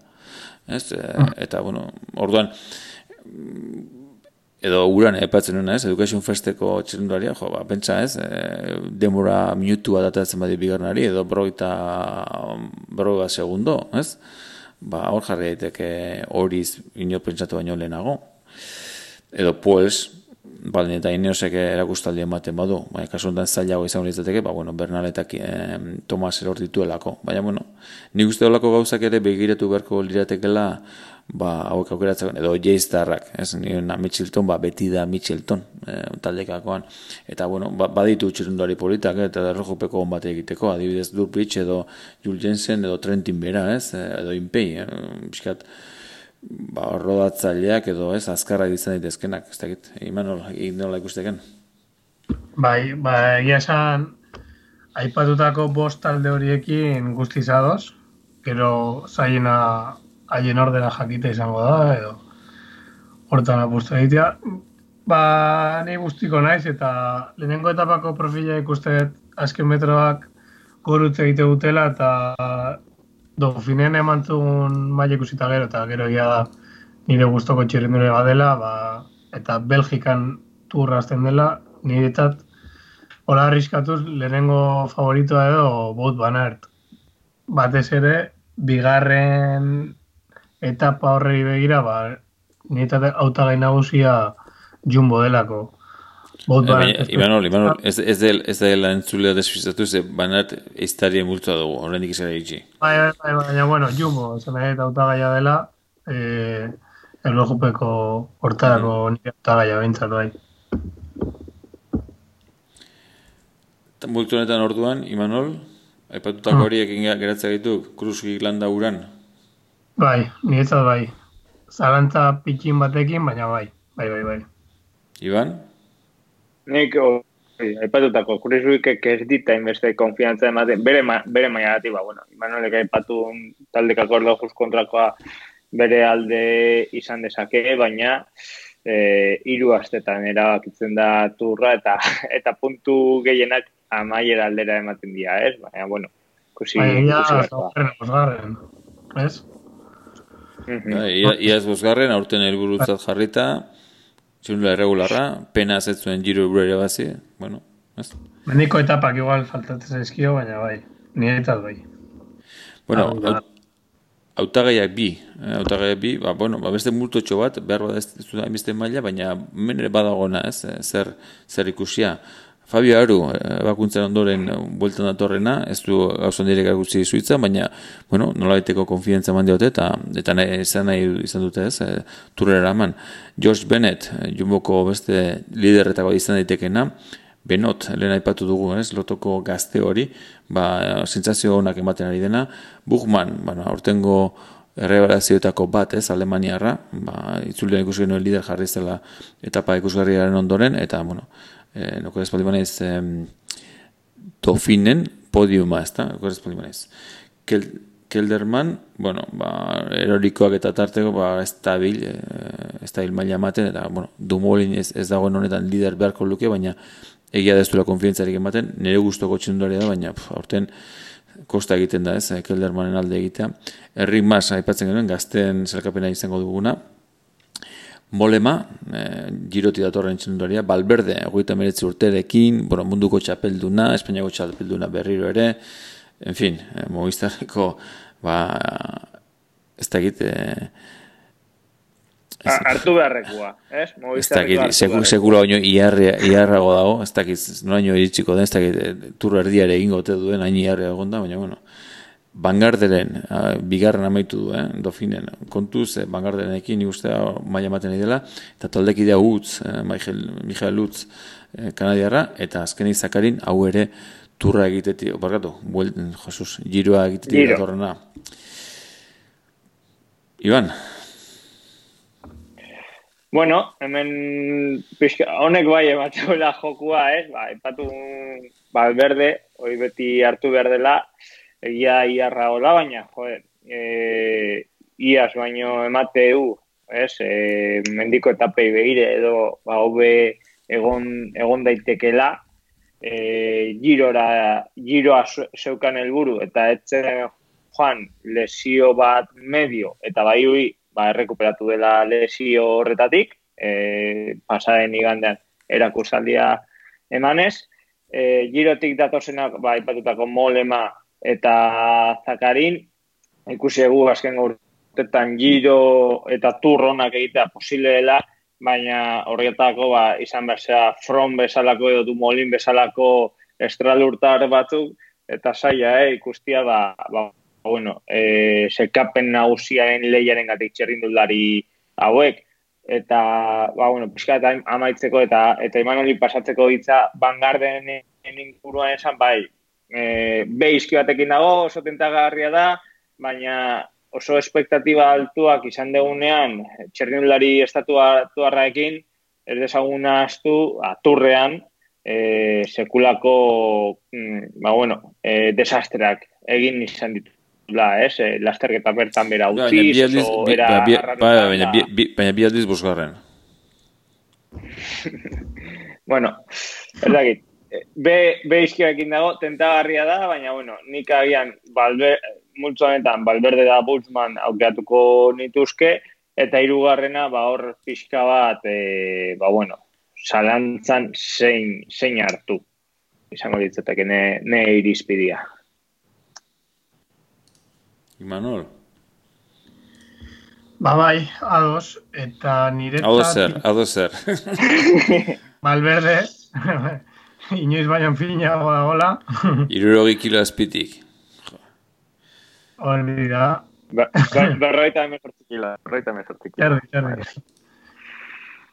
Ez? E, eta, bueno, orduan, edo uran epatzen nuna ez, Education Festeko txerenduaria, jo, ba, pentsa ez, e, demora minutua datatzen badi bigarnari, edo broita broga segundo, ez? Ba, hor jarri daiteke horiz ino pentsatu baino lehenago. Edo pues, baldin eta ineosek erakustaldi ematen badu, baina kasu honetan zailago izan hori ba, bueno, Bernaletak e, Tomas eror dituelako. Baina, bueno, nik uste olako gauzak ere begiratu beharko liratekela, ba, hauek aukeratzen, edo jeiztarrak, ez, nire na Mitchelton, ba, beti da Mitchelton, e, taldekakoan, eta, bueno, ba, baditu txirunduari politak, eh, eta errojupeko hon bat egiteko, adibidez Durpitz edo Jules Jensen edo Trentin bera, ez, eh, edo Inpei, eh, biskat, ba, rodatzaileak edo, ez, azkarra izan daitezkenak, ez dakit, iman nola ikusteken? Bai, ba, egia esan, aipatutako bost talde horiekin guztizadoz, gero zaiena haien ordena jakite izango da, edo hortan apustu egitea. Ba, nahi guztiko naiz, eta lehenengo etapako profila ikuste azken metroak gorutze egite dutela, eta dofinen emantzun maile ikusita gero, eta gero ia da nire gustoko txirrindure badela, ba, eta Belgikan turra azten dela, nire etat, hola arriskatuz, lehenengo favoritoa edo, bot banart. Batez ere, bigarren etapa horrei begira, ba, nire etat autagai nagusia jumbo delako. Bot. Imanol, Imanol, ez, ez, del, ez dela entzulea desfizatu, ze banart eiztarien multua dugu, horrendik izan egitzi. Bai, bai, bai, baina, bueno, jumbo, zen eta autagaia dela, eh, erlojupeko hortarako mm. nire autagaia bintzat bai. Multu honetan orduan, Imanol, aipatutako mm. horiek geratzea ditu, kruzkik landa uran? Bai, niretzat bai. Zalantza pikin batekin, baina bai, bai, bai, bai. Iban? Nik, oh, aipatutako, kruzkik ez dita inbeste konfiantza ematen, bere, ma, bere maia dati, ba, bueno, Imanolek aipatu taldekako ordo just kontrakoa bere alde izan dezake, baina e, hiru astetan erabakitzen da turra eta eta puntu gehienak amaiera aldera ematen dira, ez? Baina, bueno, kusi... Baina, ez? Ia, ia ez bosgarren, aurten helburutzat jarrita, txunula erregularra, pena azetzuen giro eburu ere bazi, bueno, ez? Mendiko etapak igual faltatzen ezkio, baina bai, nire eta bai. Bueno, autagaiak bi, eh, autagaiak bi, ba, bueno, ba, beste multotxo bat, behar bada ez, ez, maila, baina menere badagona, ez, zer, zer ikusia. Fabio Aru, eh, bakuntzen ondoren eh, bueltan datorrena, ez du gauzan direk agutzi zuitza, baina, bueno, nola beteko konfidentza eman diote, eta eta nahi, izan nahi izan dute ez, e, turrera eman. George Bennett, jumboko beste liderretako izan daitekena, Benot, lehen aipatu dugu, ez, lotoko gazte hori, ba, sentsazio honak ematen ari dena, Buchmann, bueno, aurtengo errebalazioetako bat, ez, Alemaniarra, ba, itzulean ikusi genuen lider jarri zela etapa ikusgarriaren ondoren, eta, bueno, eh, noko ez banez, dofinen podiuma, ez da, noko ez banez. Kel, Kelderman, bueno, ba, erorikoak eta tarteko, ba, ez da bil, e, ez da bil maila ematen, eta, bueno, Dumolin ez, ez dagoen honetan lider beharko luke, baina egia da ez duela konfientzarik ematen, nire guztoko txinduari da, baina, pf, aurten, kosta egiten da, ez, Keldermanen alde egitea. Errik mas, aipatzen genuen, gazten zelkapena izango duguna, Molema, e, giroti datorren txendoria, Balberde, egoita meretzi urterekin, bueno, munduko txapelduna, Espainiako txapelduna berriro ere, en fin, e, mogistarriko, ba, ez da egite... E, Artu beharrekoa, ez? Ez da egite, sekula oino iarrago dago, ez da egite, no haino iritsiko den, ez da egite, erdiare egingo te duen, hain iarra egonda, baina, bueno, Bangarderen, uh, bigarren amaitu du, eh, dofinen, kontuz, eh, Bangarderenekin ni uste maila ematen dela eta taldekidea utz, eh, Michael Lutz, eh, kanadiarra, eta azken izakarin, hau ere, turra egiteti, barkatu, buel, Jesus, giroa egiteti Giro. datorrena. Iban? Bueno, hemen pixka, honek bai ematxoela jokua, ez? Ba, epatu balberde, hoi beti hartu behar dela, egia iarra hola, baina, joder, e, iaz baino emate du, ez, e, mendiko etapei behire edo, ba, hobe egon, egon daitekela, e, girora, giroa zeukan helburu eta etzen joan lesio bat medio, eta bai hui, ba, errekuperatu dela lesio horretatik, e, pasaren igandean erakusaldia emanez, e, girotik datozenak, ba, ipatutako molema eta zakarin, ikusi egu azken urtetan giro eta turronak egitea posible dela, baina horretako ba, izan behar front bezalako edo du molin bezalako estralurtar batzuk, eta saia, eh, ikustia ba, ba, bueno, e, sekapen nagusiaren lehiaren gatik txerrindulari hauek, eta, ba, bueno, pixka eta amaitzeko eta eta iman pasatzeko hitza bangarden inguruan esan, bai, e, behizki batekin dago, oso tentagarria da, baina oso espektatiba altuak izan degunean, txernulari estatua tuarraekin, ez desaguna astu, aturrean, e, sekulako, mm, ba bueno, e, desastreak egin izan ditu. La, es, eh, lasterketa bertan bera utzi, oso era... Baina bi aldiz bosgarren. bueno, ez dakit, be, be dago, tentagarria da, baina, bueno, nik agian, balbe, multzo honetan, balberde da Bultzman aukeatuko nituzke, eta hirugarrena ba hor pixka bat e, ba bueno salantzan zein zein hartu. Izango ditzateke ne, ne irizpidia Imanol? Ba bai, ados, eta niretzat... Ados zer, ados zer. Malberde, inoiz baina fina da gola. Irurogi kilo azpitik. Hori da. Ba, ba, berroita emezortzik kilo, berroita emezortzik kilo. Jarri, jarri.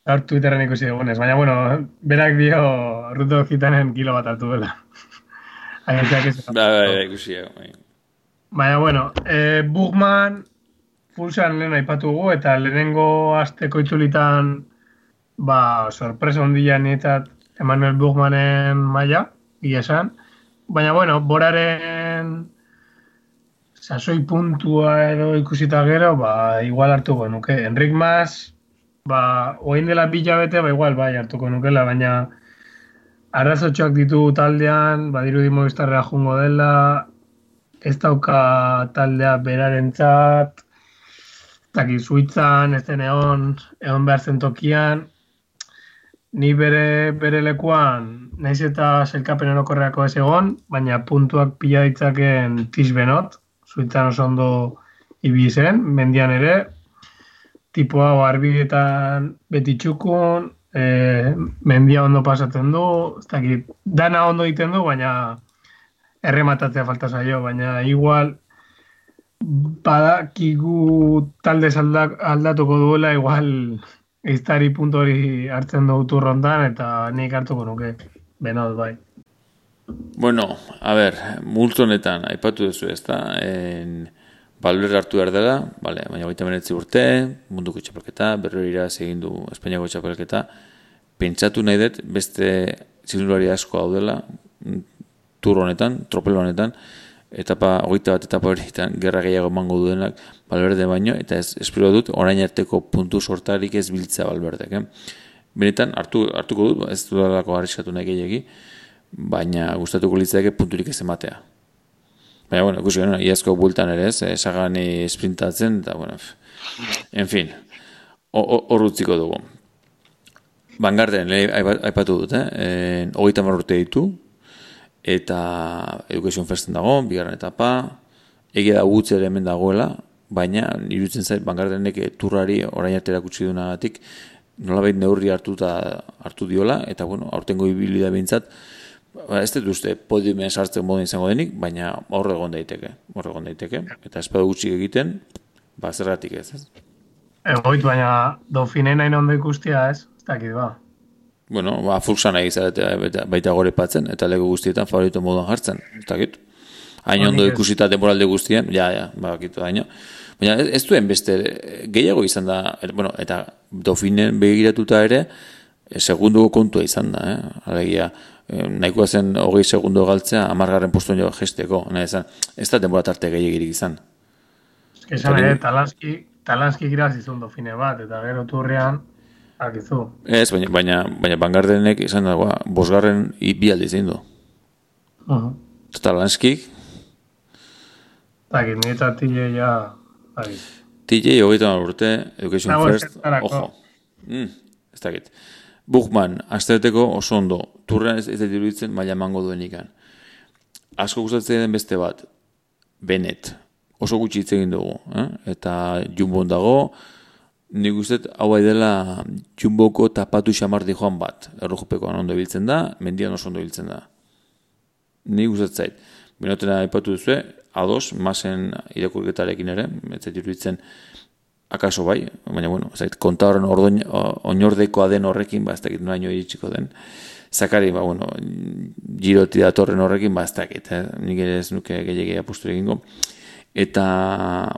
Hor Twitterren ikusi dugunez, baina bueno, berak dio ruto gitanen kilo bat hartu dela. Aientzak ez. Ba, ba, ba, ikusi bai. Baina bueno, eh, Bugman pulsan lehen aipatugu eta lehenengo asteko itzulitan ba, sorpresa ondila nietat Emanuel Bugmanen maila, esan. Baina, bueno, boraren sasoi puntua edo ikusita gero, ba, igual hartuko nuke. Enrik Mas, ba, oin dela bete, ba, igual, bai, hartuko nukela, baina arrazotxoak ditu taldean, badirudi movistarra jungo dela, ez dauka taldea beraren txat, Zaki, Suitzan, ez den egon, egon behar zen tokian, ni bere, bere lekuan, naiz eta zelkapen erokorreako ez egon, baina puntuak pila ditzaken tisbenot, Suitzan oso ondo ibi zen, mendian ere, tipoa barbietan beti txukun, e, mendia ondo pasatzen du, ez dakit, dana ondo egiten du, baina errematatzea falta zaio, baina igual, badakigu talde aldatuko duela igual iztari puntu hori hartzen dugu rondan eta nik hartuko nuke. Benot bai. Bueno, a ber, multo honetan, aipatu duzu ez da, en, balber hartu behar dela, vale, baina gaita menetzi urte, munduko txapelketa, berri ira egin du Espainiako txapelketa, pentsatu nahi dut, beste zilulari asko hau dela, tur honetan, tropel honetan, etapa, hogeita bat etapa horietan, gerra gehiago emango duenak balberde baino, eta ez espero dut, orain arteko puntu sortarik ez biltzea balberdek. Eh? Benetan, hartu, hartuko dut, ez dudalako arriskatu nahi gehiagi, baina gustatuko litzake punturik ez ematea. Baina, bueno, ikusi gano, iazko bultan ere ez, esagani sprintatzen, eta, bueno, en fin, hor utziko dugu. Bangarden, aipatu dut, eh? hogeita marrurte ditu, eta Education Festen dago, bigarren etapa, egia da gutze ere hemen dagoela, baina irutzen zait bangardenek turrari orain arte erakutsi duenagatik nolabait neurri hartu hartu diola. Eta bueno, aurtengo ibili da beintzat ba, ez dut uste podiumen sartzen modu izango denik, baina horre egon daiteke, horre egon daiteke. Eta espada gutxi egiten, ba zergatik ez, ez? Egoit, baina dofinen nahi ondo ikustia ez, ez dakit ba bueno, ba, fulsan nahi baita gore patzen, eta lego guztietan favorito moduan jartzen, ez dakit. Hain ondo ikusita temporalde guztien, ja, ja, ba, kitu daino. Baina ez, duen beste gehiago izan da, bueno, eta dofinen begiratuta ere, e, segundu kontua izan da, eh? Alegia, e, nahikoa zen hogei segundo galtzea, amargarren postuen jo gesteko, nahi ezan, ez da temporat arte gehiagirik izan. Esan ere, talanski, talanski giraz izun dofine bat, eta gero turrean, Akizu. Ez, baina, baina, baina bangardenek izan dagoa, bosgarren bi alde izin du. Uh -huh. Eta lanskik? Taki, nita tile ja... Tile hogeita urte, education Nago first, ojo. Mm, ez dakit. Buchman, astereteko oso ondo, turrean ez, ez diruditzen maila mango duen ikan. Asko gustatzen den beste bat, Benet, oso gutxi hitz egin dugu, eh? eta jumbon dago, Nik uste, hau bai dela jumboko tapatu xamardi joan bat. Errojupekoan ondo biltzen da, mendian oso ondo biltzen da. Nik uste zait. Binotena aipatu duzu, ados, masen irakurketarekin ere, ez zait akaso bai, baina bueno, zait, konta horren ordoin, oinordekoa den horrekin, ba, ez dakit noaino iritsiko den. Zakari, ba, bueno, giroti datorren horrekin, ba, ez dakit, eh? nik ere ez nuke gehiagia apustu egingo. Eta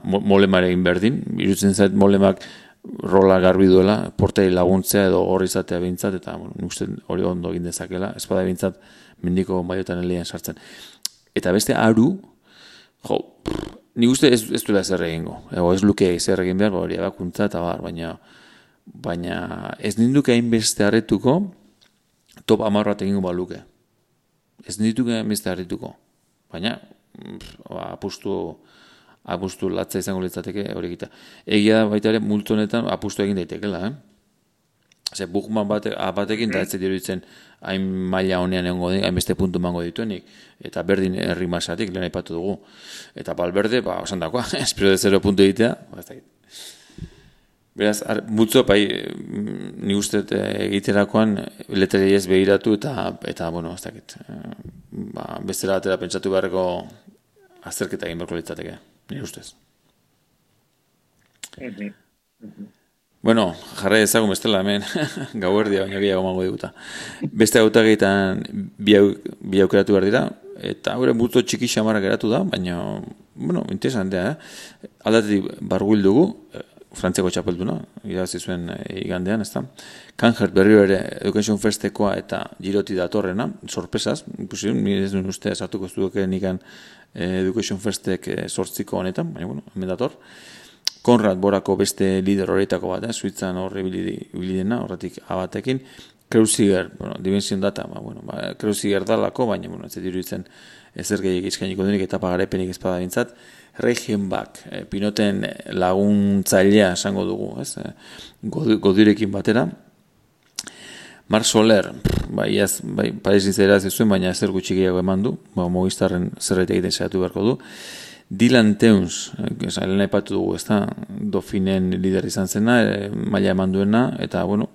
molemare egin berdin, irutzen zait molemak, rola garbi duela, portei laguntzea edo hori izatea bintzat, eta bueno, hori ondo egin dezakela, espada bintzat mendiko baiotan elian sartzen. Eta beste aru, jo, nik uste ez, ez duela zer egingo, ego ez luke zer egin behar, hori abakuntza eta bar, baina, baina ez ninduke hain beste harretuko, top amarrat egingo baluke. Ez ninduke hain beste harretuko. Baina, ba, apustu apustu latza izango litzateke hori egita. Egia baita ere multo honetan apustu egin daitekela, eh? Ze Bukman bate, batekin da ez diruditzen hain maila honean egongo den, hain beste puntu mango dituenik, eta berdin herri masatik lehen aipatu dugu. Eta balberde, ba, osan dakoa, espero de zero puntu egitea, ba, ez Beraz, ar, multzo, bai, mm, ni uste eh, egiterakoan leteri ez behiratu eta, eta bueno, ez dakit, eh, ba, bestela atera pentsatu beharreko azterketa egin berko litzateke, nire ustez. Bueno, jarra ezagun bestela hemen, gau erdia, baina gehiago mango diguta. Beste gauta gehiagotan bi, aukeratu behar dira, eta gure multo txiki xamarra geratu da, baina, bueno, interesantea, eh? Aldatetik barguil dugu, eh, frantziako txapelduna, irazi zuen e, igandean, ezta? Kanger berrio ere Education Festekoa eta giroti datorrena, sorpresaz, ikusi, ni ez uste sartuko ez duke nikan eh, Education Festek e, sortziko honetan, baina, bueno, hemen dator. Konrad Borako beste lider horretako bat, eh? Suitzan horre bilidena, horretik abatekin. Kreuziger, bueno, Dimension Data, ba, bueno, ba, Kreuziger dalako, baina, bueno, ez diruditzen ezer gehiagik izkainiko denik etapa garepenik ezpada bintzat. Reichenbach, e, pinoten laguntzailea esango dugu, ez? Godirekin batera. Mar Soler, bai, ez, bai, Paris izera ez zuen, baina zer gutxi gehiago eman du, ba, mogistarren zerbait egiten saiatu beharko du. Dylan Teuns, esan, lehen aipatu dugu, ez da, dofinen lider izan zena, e, maila eman duena, eta, bueno,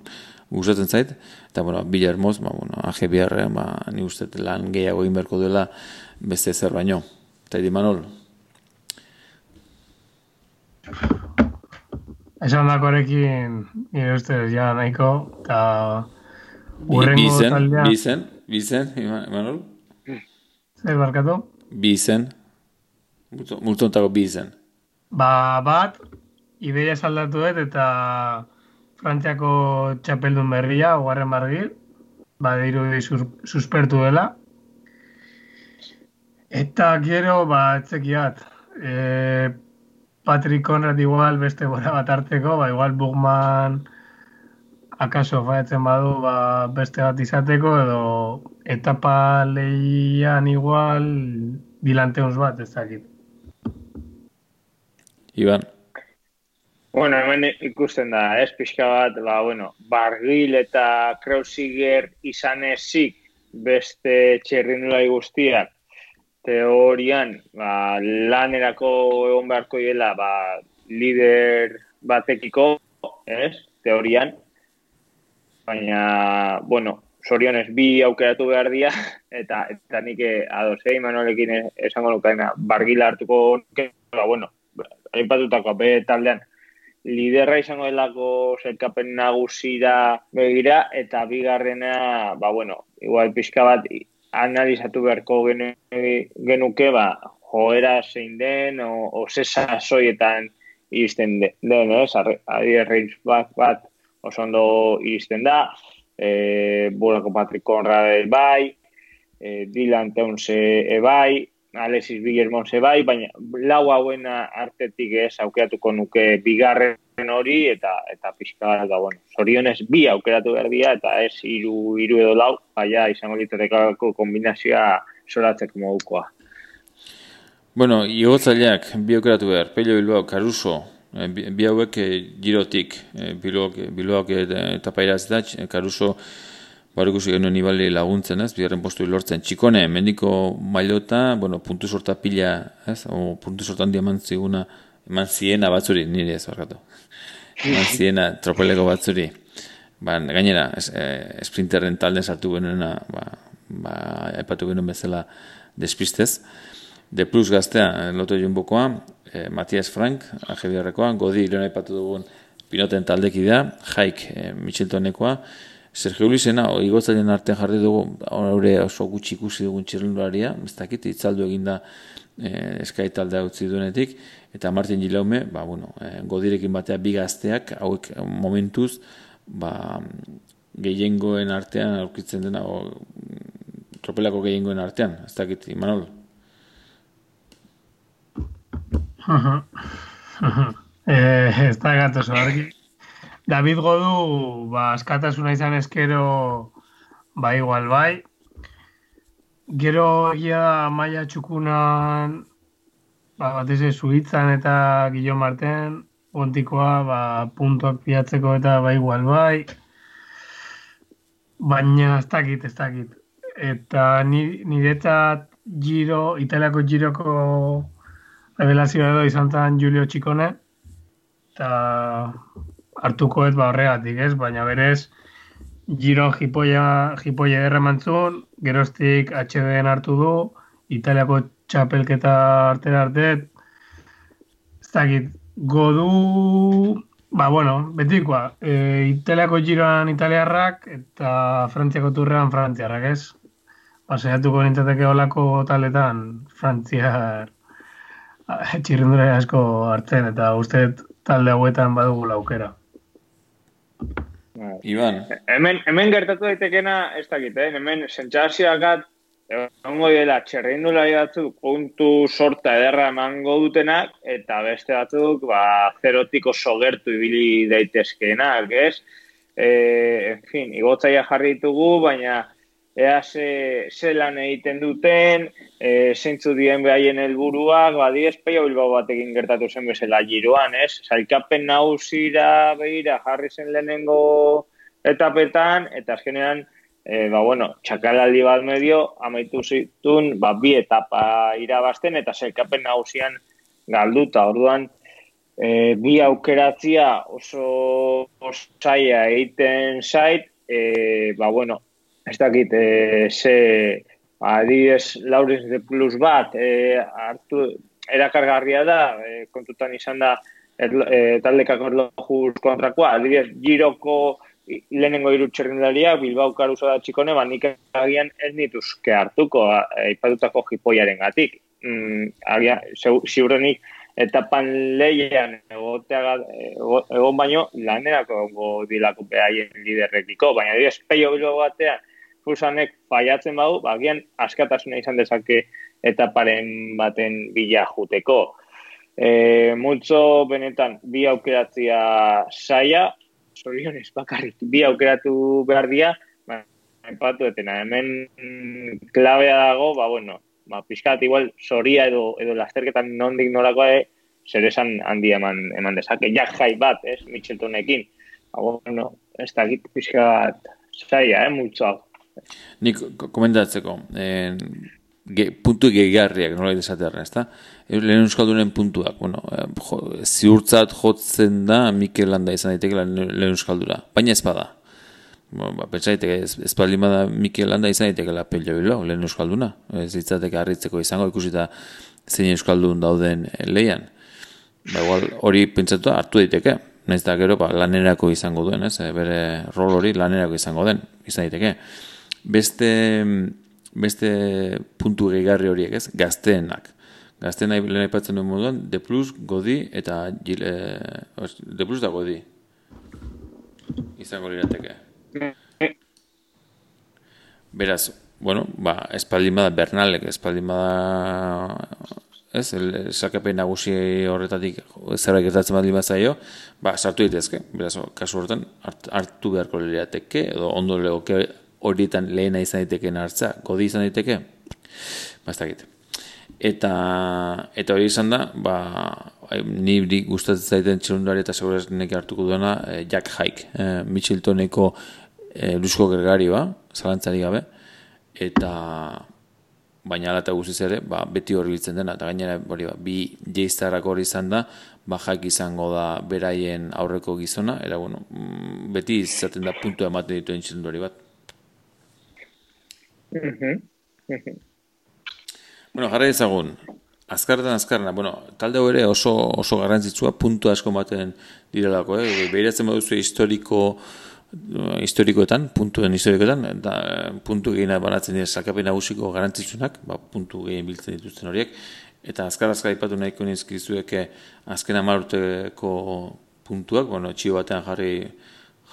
gustatzen zait, eta, bueno, bila hermoz, ba, bueno, AG ba, ni gustet lan gehiago egin beharko duela beste zer baino. Eta, Manol, Esan dakoarekin, nire ustez, ja, nahiko, eta urrengo bizen. Bizen, bizen, Imanol? Zer barkatu? Bizen, multo ontako bizen. Ba, bat, ideia saldatu dut, eta Frantziako txapeldun berria, ogarren bargil, ba, diru suspertu dela. Eta gero, ba, etzekiat, e, Patrick Conrad igual beste bora bat hartzeko, ba, igual Bugman akaso faetzen badu ba, beste bat izateko, edo etapa lehian igual bilanteuz bat, ez dakit. Iban. Bueno, hemen ikusten da, ez pixka bat, ba, bueno, Bargil eta Krausiger izan ezik beste txerrinulai guztiak teorian ba, lanerako egon beharko dela ba, lider batekiko, ez, teorian, baina, bueno, sorionez bi aukeratu behar dira, eta, eta nik eh, ados, eh, Manolekin esango nukaina, bargila hartuko, ba, bueno, hainpatutako ape taldean, liderra izango delako zerkapen nagusira begira, eta bigarrena, ba, bueno, igual pixka bat, analizatu beharko genuke, ba, joera zein den, o, o zesa soietan iristen den, ez? Adi erreitz bat, bat oso ondo iristen da, e, Bulako Patrick Conrad bai, e, Dylan Teunze e bai, Alexis Villermon ze bai, baina lau hauena artetik ez aukeratuko nuke bigarren hori eta eta pixka da bueno. Sorionez bi aukeratu behar dira eta ez hiru hiru edo lau, baina izango literekako kombinazioa soratzeko modukoa. Bueno, igotzaileak bi aukeratu behar, Pello Bilbao, Caruso, eh, bi hauek eh, girotik, eh, Bilbaok eta pairaz da, Caruso Baur ikusi genuen nibali laguntzen, ez, bigarren postu lortzen. Txikone, mendiko mailota, bueno, puntu sorta pila, ez, o puntu sorta handi eman ziguna, eman ziena batzuri, nire ez barkatu. Eman ziena tropeleko batzuri. Ba, gainera, es, eh, sprinterren talden sartu genuena, ba, ba, epatu genuen bezala despistez. De plus gaztea, loto joan eh, Matias Frank, ajebiarrekoa, Godi, lehena epatu dugun pinoten taldekidea, Jaik, eh, Micheltonekoa, Sergio Luisena, igotzaren artean jarri dugu, haure oso gutxi ikusi dugun txirrendularia, ez dakit, itzaldu eginda e, eskai taldea utzi duenetik, eta Martin Gilaume, ba, bueno, e, godirekin batea bi gazteak, hauek momentuz, ba, gehiengoen artean aurkitzen dena, o, tropelako gehiengoen artean, ez dakit, Imanol? Eh, ez da argi. David Godu, ba, askatasuna izan eskero, ba, igual, bai. Gero egia maia txukunan ba, bat Suitzan eta Gilo Marten, ontikoa, ba, puntuak piatzeko eta bai igual bai, baina ez dakit, ez dakit. Eta niretzat giro, italiako giroko revelazioa edo izan zen Julio Txikone, eta hartuko ez ba horregatik, ez? Baina berez, Giro jipoia, jipoia erremantzun, geroztik HDN hartu du, Italiako txapelketa artera arte, ez dakit, godu, ba, bueno, betikoa, e, Italiako giroan italiarrak eta Frantziako turrean frantziarrak, ez? Ba, saiatuko nintzateke olako taletan frantziar txirrindura asko hartzen, eta uste talde hauetan badugu laukera. Bai. Iban. Hemen, hemen gertatu daitekena, ez dakit, eh? hemen sentsazioak Ongo dela, txerrindula batzuk puntu sorta ederra emango dutenak, eta beste batzuk, ba, zerotiko sogertu ibili daitezkeenak, ez? E, en fin, igotzaia jarri ditugu, baina ea ze, ze lan egiten duten, e, zeintzu dien behaien helburuak, badi espeio bilbao batekin gertatu zen bezala giroan, ez? Zailkapen nausira behira jarri zen lehenengo etapetan, eta azkenean, e, ba, bueno, txakalaldi bat medio, amaitu zitun, ba, bi etapa irabazten, eta zelkapen nagusian galduta, orduan, e, bi aukeratzia oso osaia egiten zait, e, ba, bueno, ez dakit, e, ze, adibidez, laurens de plus bat, e, hartu, erakargarria da, e, kontutan izan da, e, taldekako erlojuz kontrakoa, adibidez, giroko, lehenengo hiru txerrendalaria Bilbao Caruso da Txikone, ba nik agian ez nituzke hartuko aipatutako jipoiaren gatik. Mm, agian, ziurrenik etapan leian egotea egon baino lanerako dilako behaien liderrekiko, baina dira espeio Bilbao batean fusanek faiatzen badu, ba agian askatasuna izan dezake etaparen baten bila juteko. E, multzo benetan bi aukeratzia saia, sorionez bakarrik bi aukeratu behar dia, ba, etena, hemen klabea dago, ba, bueno, ba, pixkat igual soria edo, edo lasterketan nondik nolakoa e, zer esan handi eman, eman dezake, jak jai bat, ez, Mitcheltonekin, ba, bueno, ez da pixkat zaila, eh, multzoa. Nik komentatzeko, eh, ge, puntu gehiarriak, nola esaterra, ez da? Lehen Euskaldunen puntuak, bueno, eh, jo, ziurtzat jotzen da Mikel Landa izan daiteke lehen Euskaldura, baina ez bada. Ba, pentsa daiteke, ez, ez baldin bada Mikel Landa izan daiteke la pelio bilo, lehen Euskalduna. Ez ditzateke harritzeko izango ikusita zein Euskaldun dauden leian. Ba, igual, hori pentsatu hartu daiteke. Naiz da gero ba, lanerako izango duen, ez? Bere rol hori lanerako izango den, izan daiteke. Beste beste puntu gehigarri horiek, ez? Gazteenak. Gazteen lehen aipatzen duen moduan, De Plus, Godi eta Gile... De Plus da Godi. Izango lirateke. Beraz, bueno, ba, espaldin bada Bernalek, espaldin bada ez, el sakapen nagusi horretatik zerra gertatzen baldin bazaio, ba, sartu ditezke, beraz, kasu horretan, hartu beharko lirateke, edo ondo legoke horietan lehena izan daiteken hartza, godi izan daiteke, bastakit. Eta, eta hori izan da, ba, ni gustatzen zaiten txerundari eta seguraz neke hartuko duena, eh, Jack Hike, eh, Mitcheltoneko eh, lusko gergari ba, zalantzari gabe, eta baina ala eta guztiz ere, ba, beti hori biltzen dena, eta gainera hori ba, bi jeiztarrak hori izan da, ba, izango da beraien aurreko gizona, era bueno, mm, beti izaten da puntu ematen dituen txerundari bat. Bueno, jarra ezagun. Azkarretan azkarrena, bueno, talde ere oso oso garrantzitsua puntu asko ematen direlako, eh? Behiratzen baduzu historiko historikoetan, puntuen historikoetan, da, puntu gehien banatzen dira sakapen nagusiko garrantzitsunak, ba, puntu gehien biltzen dituzten horiek, eta azkar azkar ipatu nahiko nizkizuek eh, azken amaruteko puntuak, bueno, txio batean jarri,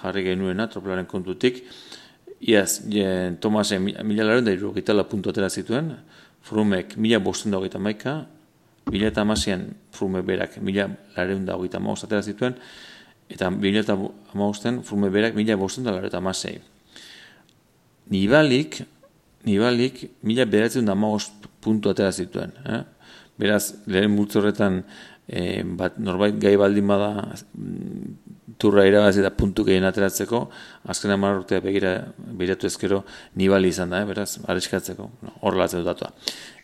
jarri genuena, tropelaren kontutik, Iaz, yes, Tomase mila laren da irugitala puntu atera zituen, Frumek mila bosten da hogeita maika, mila eta amazian Frume berak mila laren da hogeita maus atera zituen, eta mila eta amausten Frume berak mila bosten da laren eta amazei. Nibalik, nibalik mila beratzen da maus puntu atera zituen. Eh? Beraz, lehen multzo horretan, e, bat, norbait gai baldin bada mm, turra irabazi eta puntu gehien ateratzeko, azken amar urtea begira, begiratu ezkero, nibali izan da, eh, beraz, areskatzeko, no, hor latzen dut datua.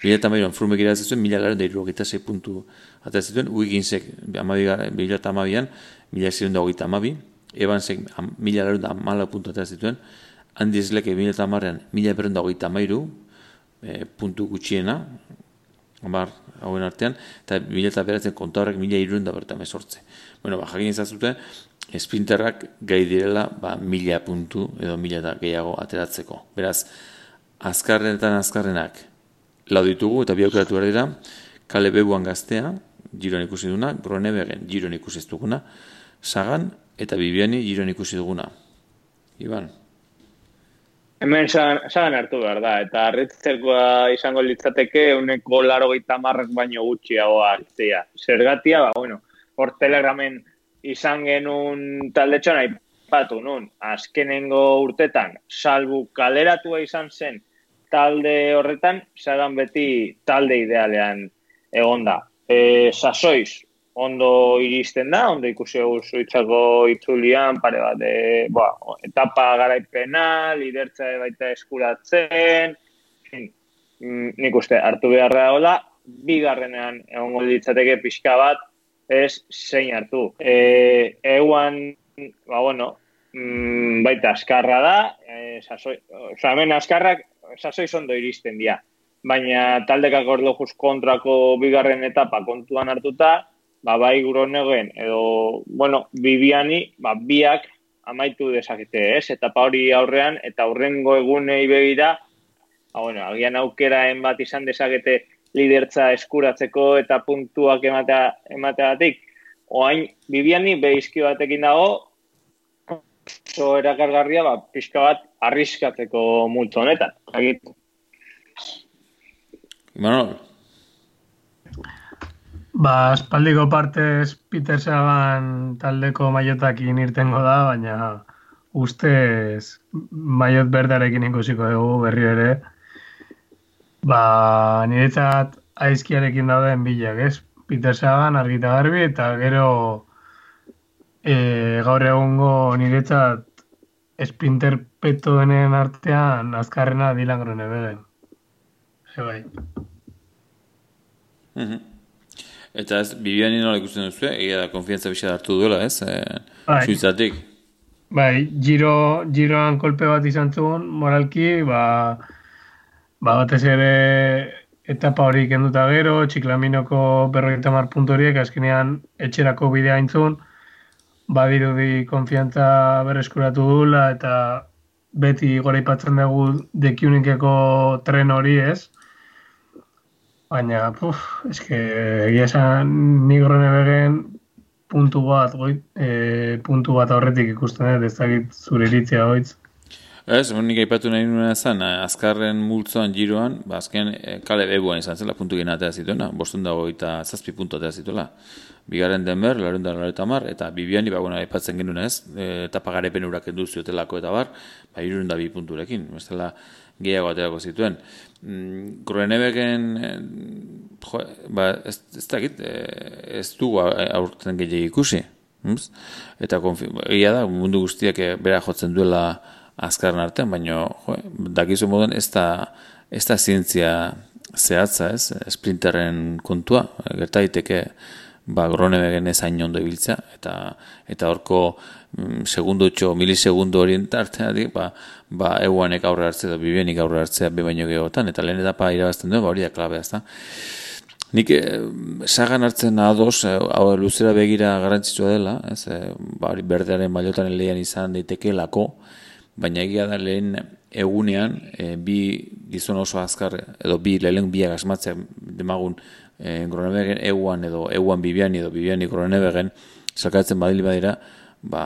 Bila eta mairuan, frumek irabazi mila garen da zei puntu ateratzen zituen, uiginsek, bila eta amabian, mila zirun da hogeita amabi, ebansek, mila garen da amala puntu ateratzen zituen, handi ezleke, mila eta amarean, mila berren da hogeita amairu, e, puntu gutxiena, amar, hauen artean, eta mila eta beratzen konta horrek mila iruen da bertan mesortze. Bueno, ba, jakin izazute, esprinterrak gai direla ba, mila puntu edo mila eta gehiago ateratzeko. Beraz, azkarrenetan azkarrenak lau ditugu eta bi aukeratu behar dira, kale bebuan gaztea, giroan ikusi duguna, gronebegen giroan ikusi duguna, sagan eta bibiani giroan ikusi duguna. Iban? Hemen sagan hartu behar da, eta arritzekoa izango litzateke uneko laro marrak baino gutxiago hartzea. Zergatia, ba, bueno, hor telegramen izan genuen talde txona ipatu nun, azkenengo urtetan, salbu kaleratua izan zen talde horretan, zagan beti talde idealean egonda. E, sasoiz, ondo iristen da, ondo ikusi guzu itzako itzulian, pare bat, e, boa, etapa garaipena, lidertza baita eskuratzen, mm, nik uste, hartu beharra hola, bigarrenean egongo ditzateke pixka bat, ez zein hartu. E, euan, ba bueno, mm, baita askarra da, e, sasoi, oza, hemen askarrak, sasoi zondo iristen dira. Baina taldekak ordo just kontrako bigarren etapa kontuan hartuta, ba, bai guronegen, edo, bueno, bibiani, ba, biak amaitu dezakete, ez? Etapa hori aurrean, eta aurrengo egunei begira, ba, bueno, agian aukeraen bat izan dezakete lidertza eskuratzeko eta puntuak ematea, emateatik, oain, bibiani behizki batekin dago, oso erakargarria, ba, pixka bat, arriskatzeko multo honetan. Agit. Bueno, Ba, espaldiko partez Peter Sagan taldeko maiotakin irtengo da, baina ustez maiot berdarekin ikusiko dugu berri ere. Ba, niretzat aizkiarekin dauden bilak, ez? Peter Sagan argita garbi eta gero e, gaur egungo niretzat esprinter peto denen artean azkarrena dilan grone beden. Bai. Mm Eta ez, Bibiani nola ikusten duzu, egia da, konfiantza bisa hartu duela, ez? E, bai. Suizatik. Bai, giro, giroan kolpe bat izan zuen, moralki, ba, ba batez ere etapa hori kenduta gero, txiklaminoko berroita mar puntoriek, azkenean etxerako bidea intzun, badirudi konfiantza berreskuratu dula, eta beti gora ipatzen dugu dekiunikeko tren hori ez, Baina, puf, eske, egia esan nigro nebegen puntu bat, goi, e, puntu bat aurretik ikusten ez dakit zure iritzia hoitz. Ez, nik aipatu nahi nuen ezan, azkarren multzoan giroan, ba, azken e, kale bebuan izan zela, puntu gina atea zituena, bostun dago eta zazpi puntu atea zituela. Bigarren denber, larun da lareta mar, eta bibiani, ba, bueno, aipatzen genuen ez, e, eta pagarepen urak enduziotelako eta bar, ba, irun da bi punturekin, bestela, gehiago aterako zituen. Mm, Gruenebeken, eh, jo, ba, ez, ez dakit, eh, ez du aurten gehiagik ikusi. Hm? Eta egia da, mundu guztiak eh, bera jotzen duela azkarren artean, baina jo, dakizu moden ez da, ez da zientzia zehatza, ez? Sprinterren kontua, gerta daiteke ba, Gronebegen ez hain ondo ibiltza, eta eta horko mm, segundo txo, milisegundo orientartea, ba, ba, euanek aurre hartzea, da bibienik aurre hartzea, be baino gehotan, eta lehen etapa irabazten duen, ba, hori da klabea, ez da. Nik eh, sagan hartzen ados, eh, hau luzera begira garantzitsua dela, ez, eh, ba, berdearen baliotan lehian izan daiteke lako, baina egia da lehen egunean, eh, bi gizon oso azkar, edo bi lehen biak asmatzea demagun e, Gronebegen euan edo euan bibiani edo bibiani Gronebegen sakatzen badili badira ba,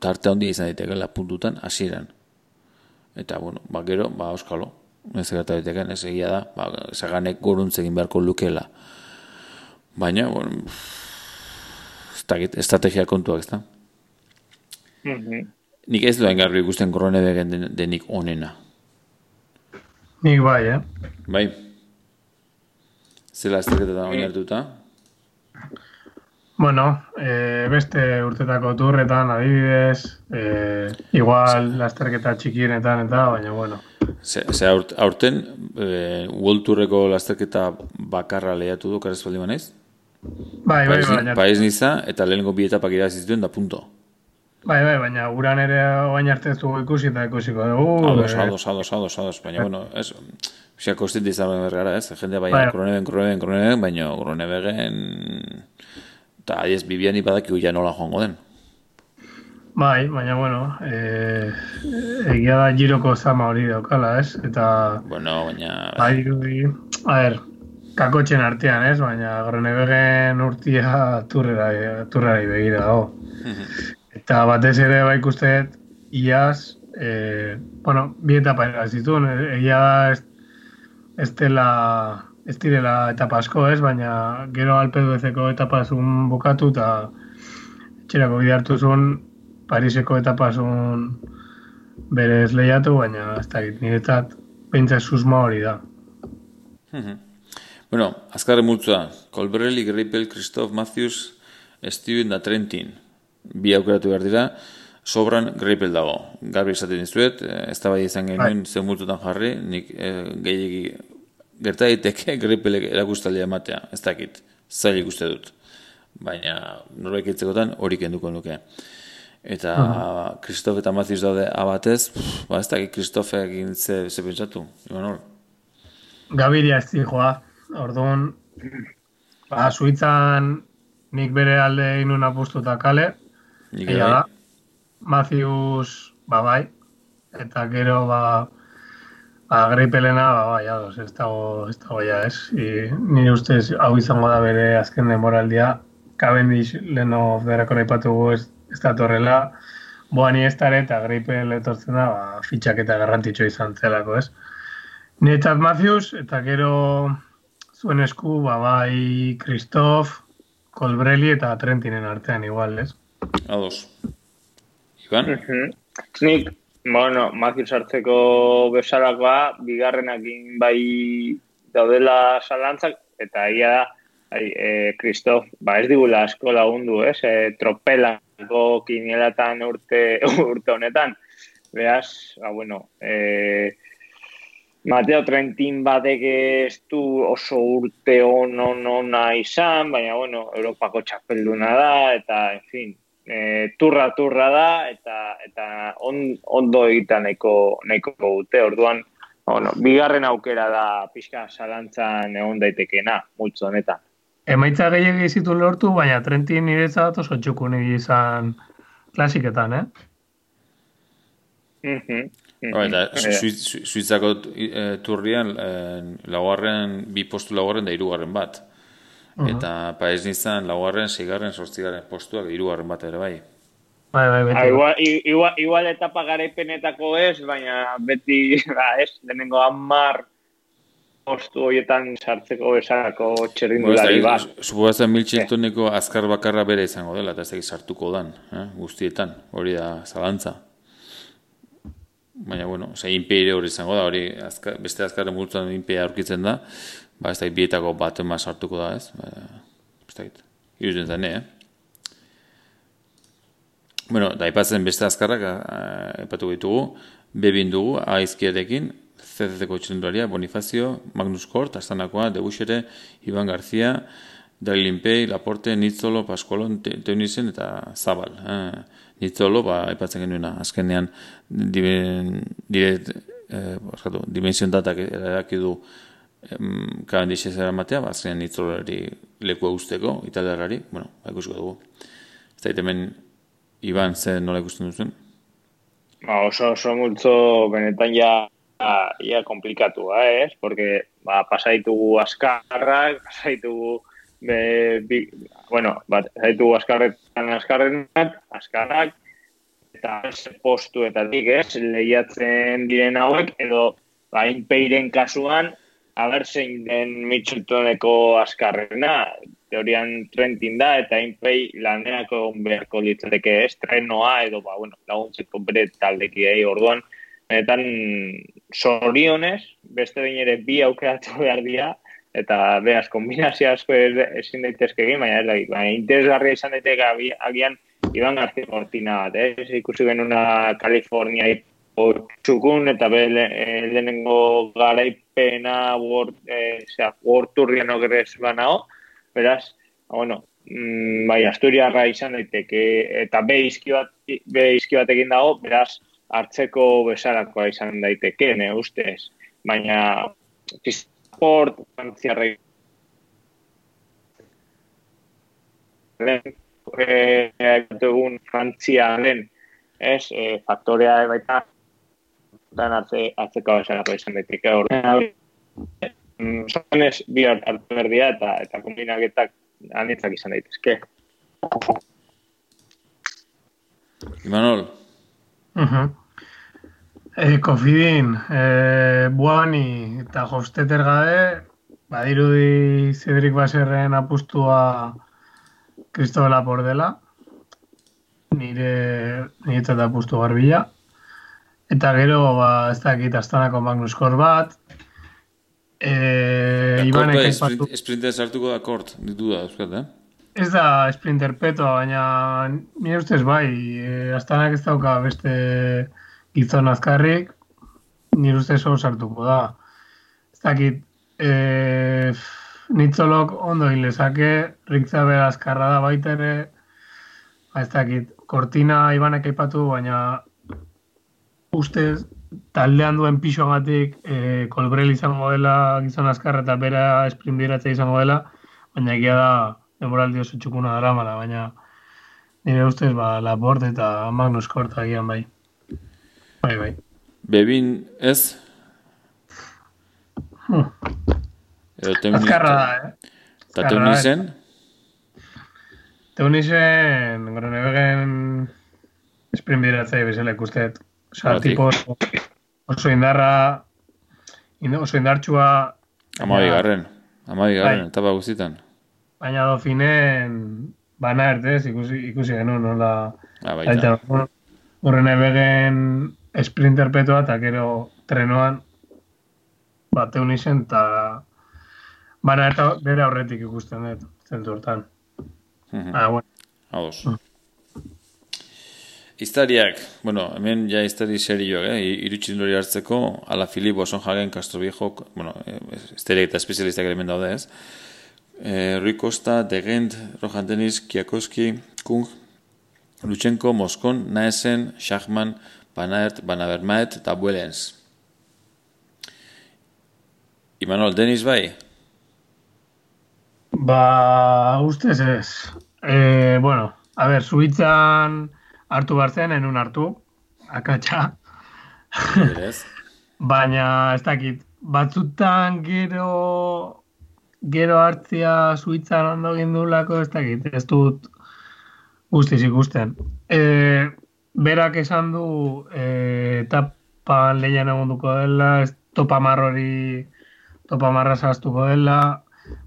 tarte handi izan daitekela puntutan hasieran. Eta bueno, ba, gero, ba, euskalo ez gerta daiteken, ez egia da ba, zaganek goruntz beharko lukela baina bueno, estrategia kontuak ez da mm nik ez duain garbi ikusten Gronebegen denik onena. Nik bai, eh? bai. Zela azterketa da oinartuta? Bueno, e, beste urtetako turretan, adibidez, e, igual lasterketa txikienetan eta, baina, bueno. Ze, ze aurt, aurten, e, World Tourreko lasterketa bakarra lehiatu du, karez baldi manez? Bai, bai, baina. Paiz niza, eta lehenko bi etapak irazizituen da punto. Bai, bai, baina uran ere oain arte ez dugu ikusi eta ikusiko dugu. Ados, ados, ados, ados, ados, baina, bueno, ez, Osea, kostit izan bergara, ez? Jende bai, bai. kroneben, kroneben, kroneben, baina kronebegen... Eta adiez, bibian ipadakigu ja nola joango den. Bai, baina, bueno, e, egia da giroko zama hori daukala, ez? Eta... Bueno, baina... Bai, bai, a ver, kakotxen artean, ez? Baina kronebegen urtia turrera, turrera begira dago. Eta batez ere, bai, ikusteet, iaz, e, bueno, bi etapa zituen, egia da, ez ez dela ez direla etapa asko ez, baina gero alpedu ezeko etapa zuen bukatu eta txerako bide hartu zuen Pariseko etapa zuen berez lehiatu, baina ez da niretzat pentsa susma hori da. bueno, azkarre multzua, Colbrelli, Greipel, Christoph Matthews, Steven da Trentin, bi aukeratu behar dira, sobran greipel dago. Garbi esaten dizuet, eh, ez da bai izan genuen bai. zen multutan jarri, nik e, gehiagi gerta daiteke greipelek erakustaldia ematea, ez dakit, zail ikuste dut. Baina norbek itzekotan hori kenduko nuke. Eta Kristof eta Maziz daude abatez, ba ez dakit Kristof egin ze, ze pentsatu, Imanol? Gabiria ez joa, orduan, ba, Suitzan nik bere alde inun apustu eta kale, Nik da, Matthews, ba, bai, eta gero, ba, greipelena, ba, bai, ados, ez dago, ez dago, ja, ez, I, nire ustez, hau izango da bere azken demoraldia, Cavendish, leno berako naipatugu ez, ez da torrela, boa ni ez dara, eta greipel etortzen da, ba, fitxak eta garrantzitsu izan zelako, ez. Nire Matthews, eta gero zuen esku, ba, bai, Christoph, Colbrelli eta Trentinen artean igual, ez? Ados. Iban? Uh -huh. Nik, bueno, mazio sartzeko besarakoa, bigarrenakin bai daudela salantzak, eta ia da, e, Kristof, ba ez digula asko lagundu, ez? E, tropelako kinielatan urte, urte honetan. Beaz, ba, bueno, e, Mateo Trentin batek ez du oso urte on ona izan, baina, bueno, Europako txapelduna da, eta, en fin, e, turra turra da eta eta on, ondo egita nahiko nahiko gute. Orduan, bueno, bigarren aukera da pixka salantzan egon daitekeena multzo honetan. Emaitza gehiago zitu lortu, baina Trentin niretzat oso txukun izan klasiketan, eh? Mm -hmm. Eta, Suizako e, turrian, e, laugarren, bi postu laugarren da irugarren bat. Eta paez nizan, laugarren, zigarren, sortzigarren postuak, irugarren bat ere bai. Bai, bai, beti. Ah, igual, igual, igual etapa garaipenetako ez, baina beti, ba, ez, denengo amar postu horietan sartzeko besarako txerrindulari bat. Supozatzen miltxiltoneko eh. azkar bakarra bere izango dela, eta ez sartuko dan, eh, guztietan, hori da zalantza. Baina, bueno, ose, impeire hori izango da, hori azkar, beste azkarren multuan impeire aurkitzen da, ba, ez da, bietako bat ema sartuko da, ez? Ba, ez da, iruzen zen, eh? Bueno, da, ipatzen beste azkarrak, ipatu ditugu, bebin dugu, aizkiarekin, CCC-ko txilindularia, Bonifazio, Magnus Kort, Astanakoa, Debuxere, Iban García, Dalilin Pei, Laporte, Nitzolo, Paskolon, Teunisen eta Zabal. Eh? Nitzolo, ba, ipatzen genuena, azkenean, diben, dire, eh, dimension datak eraki du kaben dixe zera matea, ba, azkenean nitzolari leku usteko, italiarari, bueno, ba, ikusko dugu. Ez da, hemen Iban, ze nola ikusten duzuen? Ba, oso, oso multzo benetan ja, ja komplikatu, eh, ez? Porque, ba, pasaitugu askarrak, pasaitugu, be, bi, bueno, ba, pasaitugu askarretan askarretan, askarrak, eta postu eta dik, ez? Lehiatzen diren hauek, edo, ba, inpeiren kasuan, aber zein den Mitcheltoneko askarrena, teorian Trentin da, eta inpei laneako beharko litzateke estrenoa, edo, ba, bueno, laguntzeko bere taldeki egin orduan, Etan sorionez, beste bain ere bi aukeratu behar dira, eta beaz, kombinazio asko ezin daitezke egin, baina ez da, baina interesgarria izan daiteke agian Iban García Cortina bat, eh? ikusi genuna Kalifornia txukun, eta be eh, lehenengo garaipena World, sea, World Tourrian ogrez banao, beraz, bueno, mm, bai, Asturiarra izan daiteke, eta be izki bat, be izki bat egin dago, beraz, hartzeko besarakoa izan daiteke, ne, ustez. Baina, sport, frantziarra egun frantziaren, ez, e, faktorea baita, dan atze, atzeko besarako izan daiteke hori. Zonez, bi hartu berdia eta, eta kombinaketak anitzak izan daitezke. Imanol? Uh -huh. e, Kofidin, e, Buani eta Hosteter gabe, badirudi Cedric Baserren apustua Cristobela por dela, nire nire apustu garbila. Eta gero, ba, ez dakit, astanako Magnus Kor bat. E, Ibanek aipatu... Sprinter sartuko da kort, ditu da, euskat, eh? Ez da sprinter peto, baina nire ustez bai, e, astanak ez dauka beste gizon azkarrik, nire ustez hor sartuko da. Ez dakit, e, nitzolok ondo hilezake, rikza bera azkarra da baita ere, ba, ez dakit, kortina ibanek aipatu, baina ustez taldean duen pixoagatik e, kolbrel izango dela gizon azkarra eta bera esprindiratzea izango dela, baina egia da demoraldi oso txukuna dara mala, baina nire ustez ba, Laport eta Magnus Kort agian bai. Bai, bai. Bebin ez? Hmm. Azkarra da, eh? Eta teunizen? Teunizen, gero nebegen esprindiratzea bezala ikustet. Osa, tipo, oso indarra, oso indartsua... Ama bigarren, ama bigarren, bai. etapa guztietan. Baina dofinen, bana ertez, ikusi, ikusi genu, nola... Ah, baita. Horren ebegen sprinter petoa, eta gero trenoan, bat egun izen, eta bana eta bere aurretik ikusten dut, zentu hortan. Uh -huh. ah, bueno. Ados. Uh -huh. Iztariak, bueno, hemen ja iztari serioak, eh? irutxin hori hartzeko, ala Filip, Oson Hagen, Castro Viejo, bueno, esteriak eta espezialistak hemen daude ez. E, Rui Costa, Degent, Rohan Denis, Kiakoski, Kung, Lutsenko, Moskon, Naesen, Schachman, Banaert, Banabermaet eta Buelens. Imanol, Denis bai? Ba, ustez ez. E, bueno, a ver, Suitzan hartu bartzen, enun hartu, akatsa. Baina, ez dakit, batzutan gero gero hartzia suitzan ondo gindulako, ez dakit, ez dut guztiz ikusten. E, berak esan du e, etapan lehian egon duko dela, ez topa marrori topa marra zaztuko dela,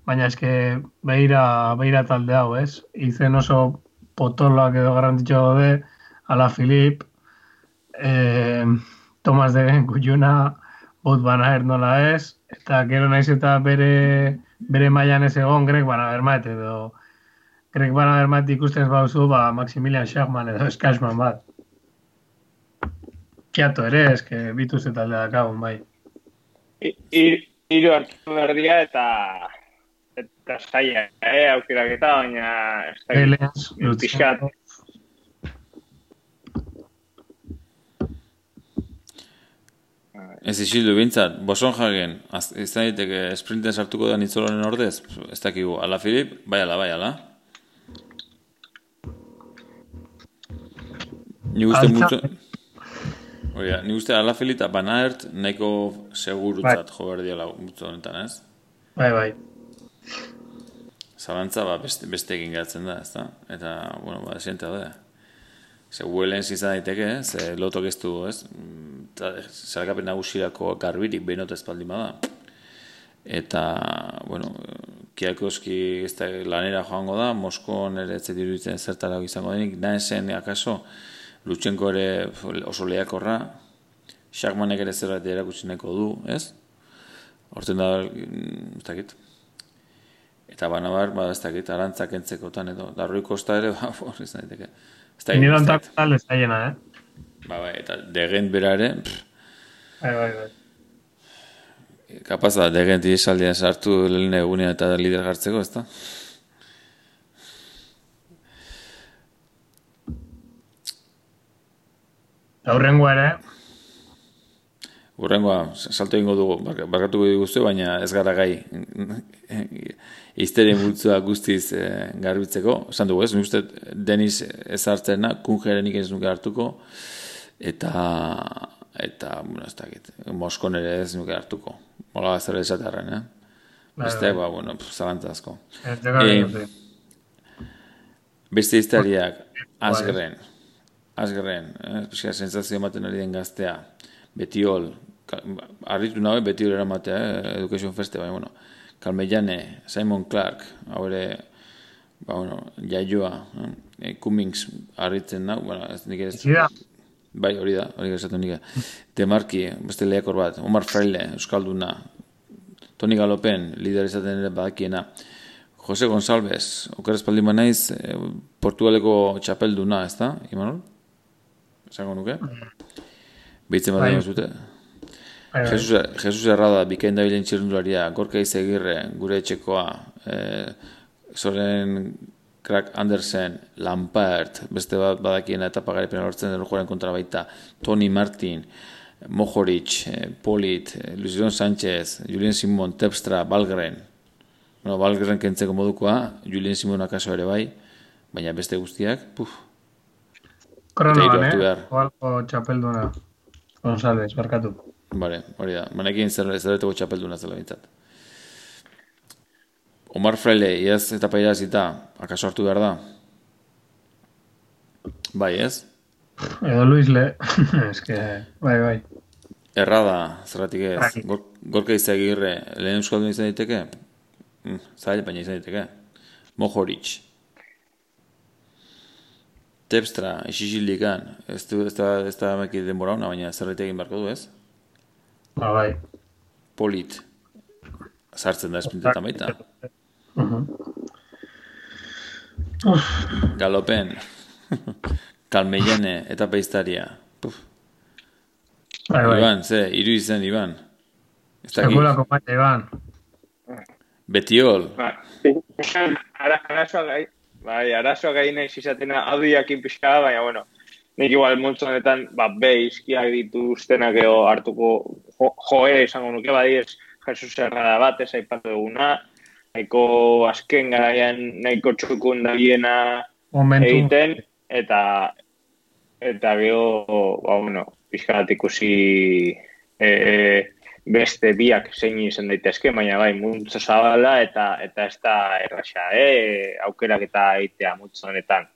baina eske beira, beira talde hau, ez? Izen oso potoloak edo garantitxo gode, ala Filip, eh, Tomas de Ben Kuyuna, bot bana nola ez, eta gero naiz eta bere, bere mailan ez egon grek bana bermat, edo grek bana bermat ikusten bauzu, ba, Maximilian Schachman edo Eskashman bat. Kiato ere, eske bituz eta alde dakagun, bai. Iru hartu berdia eta eta saia, eh, aukerak eta, baina... Elias, Lutzat. Ez isildu bintzat, boson jagen, ez da diteke sprinten sartuko da nitzolonen ordez, ez dakigu, ala Filip, bai ala, bai ala. Ni guste mucho... Oia, ni guste ala Filip eta Banaert nahiko segurutzat bai. jo behar diala honetan, ez? Bai, bai. Zalantza, ba, beste, beste egin gatzen da, ez da? Eta, bueno, ba, esientea da. Ze huelen zizan daiteke, ze lotok ez du, ez? Zalakapen nagusirako garbirik behinot ez baldin bada. Eta, bueno, kiakoski ez da lanera joango da, Moskon ere ez diruditzen zertara izango denik, nahezen akaso, Lutsenko ere oso lehakorra, Shakmanek ere zerbait erakutsi du, ez? Horten da, ez dakit. Eta bana bar, ba, ez dakit, arantzak entzekotan edo, darroi kosta ere, ba, bo, ez daiteke. Ez dakit. Nire ontak talde zaiena, eh? Ba, bai, eta degen bera ere, bai, bai, bai. Kapaz da, degen tiesaldian sartu lehen egunean eta lider jartzeko, ez da? Aurrengoa ere, Urrengoa, salto ingo dugu, barkatuko dugu baina ez gara gai izteren multzua guztiz e, garbitzeko. Esan dugu ez, uste Denis ez hartzena, kunjerenik ez nuke hartuko, eta, eta bueno, ez dakit, Moskon ere ez nuke hartuko. Mola zer esatarren, eh? Bai, beste, bai. ba, bueno, zalantza asko. E, beste iztariak, azgren, azgren, eh? sensazio ematen ari den gaztea, Betiol, arritu nahi beti hori eramatea, eh? Education Feste, baina, bueno, Kalmeiane, Simon Clark, hau ere, ba, bueno, jaioa, eh? Cummings arritzen nahi, bueno, ez nik ez... Bai, hori da, hori gazatu nik. Demarki, beste lehiakor bat, Omar Fraile, Euskalduna, Toni Galopen, lider izaten ere badakiena, Jose González, okeraz paldi naiz, eh, Portugaleko txapelduna, ez da, Imanol? Zango nuke? Beitzen bat bai. zute? Bai, bai. Jesus, Jesus Errada, bikain da bilen txirrundularia, Gorka Izegirre, gure etxekoa, eh, Soren Krak Andersen, Lampert, beste bat badakiena etapa garipena lortzen den joaren kontra baita, Tony Martin, Mohoric, eh, Polit, eh, Luis Leon Sánchez, Julien Simon, Tepstra, Balgren, bueno, Balgren kentzeko modukoa, Julien Simon akaso ere bai, baina beste guztiak, puf. Kronoan, eh? Oalko txapelduna. González, barkatu. Bale, hori da. Manekin zer zerreteko txapeldu nazela bintzat. Omar Freile, iaz eta paira zita, akaso hartu behar da? Bai, ez? Edo Luis Le, que, bai, bai. Errada, zerratik ez. Bai. Gor, gorka izagirre, lehen euskaldun izan diteke? Mm, zail, baina izan diteke. Mohoric. Tepstra, isizildikan, ez du, ez da, ez da meki denbora hona, baina zerretik egin barko du, ez? Ba, bai. Polit. Sartzen da espintetan baita. Galopen. Kalmeiane eta peiztaria. Puf. Bai, bai. Iban, ze, iru izen, Iban. Sekulako baita, Iban. Betiol. Bai, arazoa gai, bai, arazoa gai nahi zizatena audiakin pixka, baina, bueno, nik igual multzo honetan, ba, be, izkiak dituztenak eo hartuko joe izango nuke badiez Jesus Errada bat ez aipatu duguna nahiko azken garaian nahiko txukun da egiten eta eta geho ba, bueno, pixkat ikusi e, beste biak zein izan daitezke, baina bai, multzo zabala eta eta ez da erraxa, eh? aukerak eta aitea multzo honetan.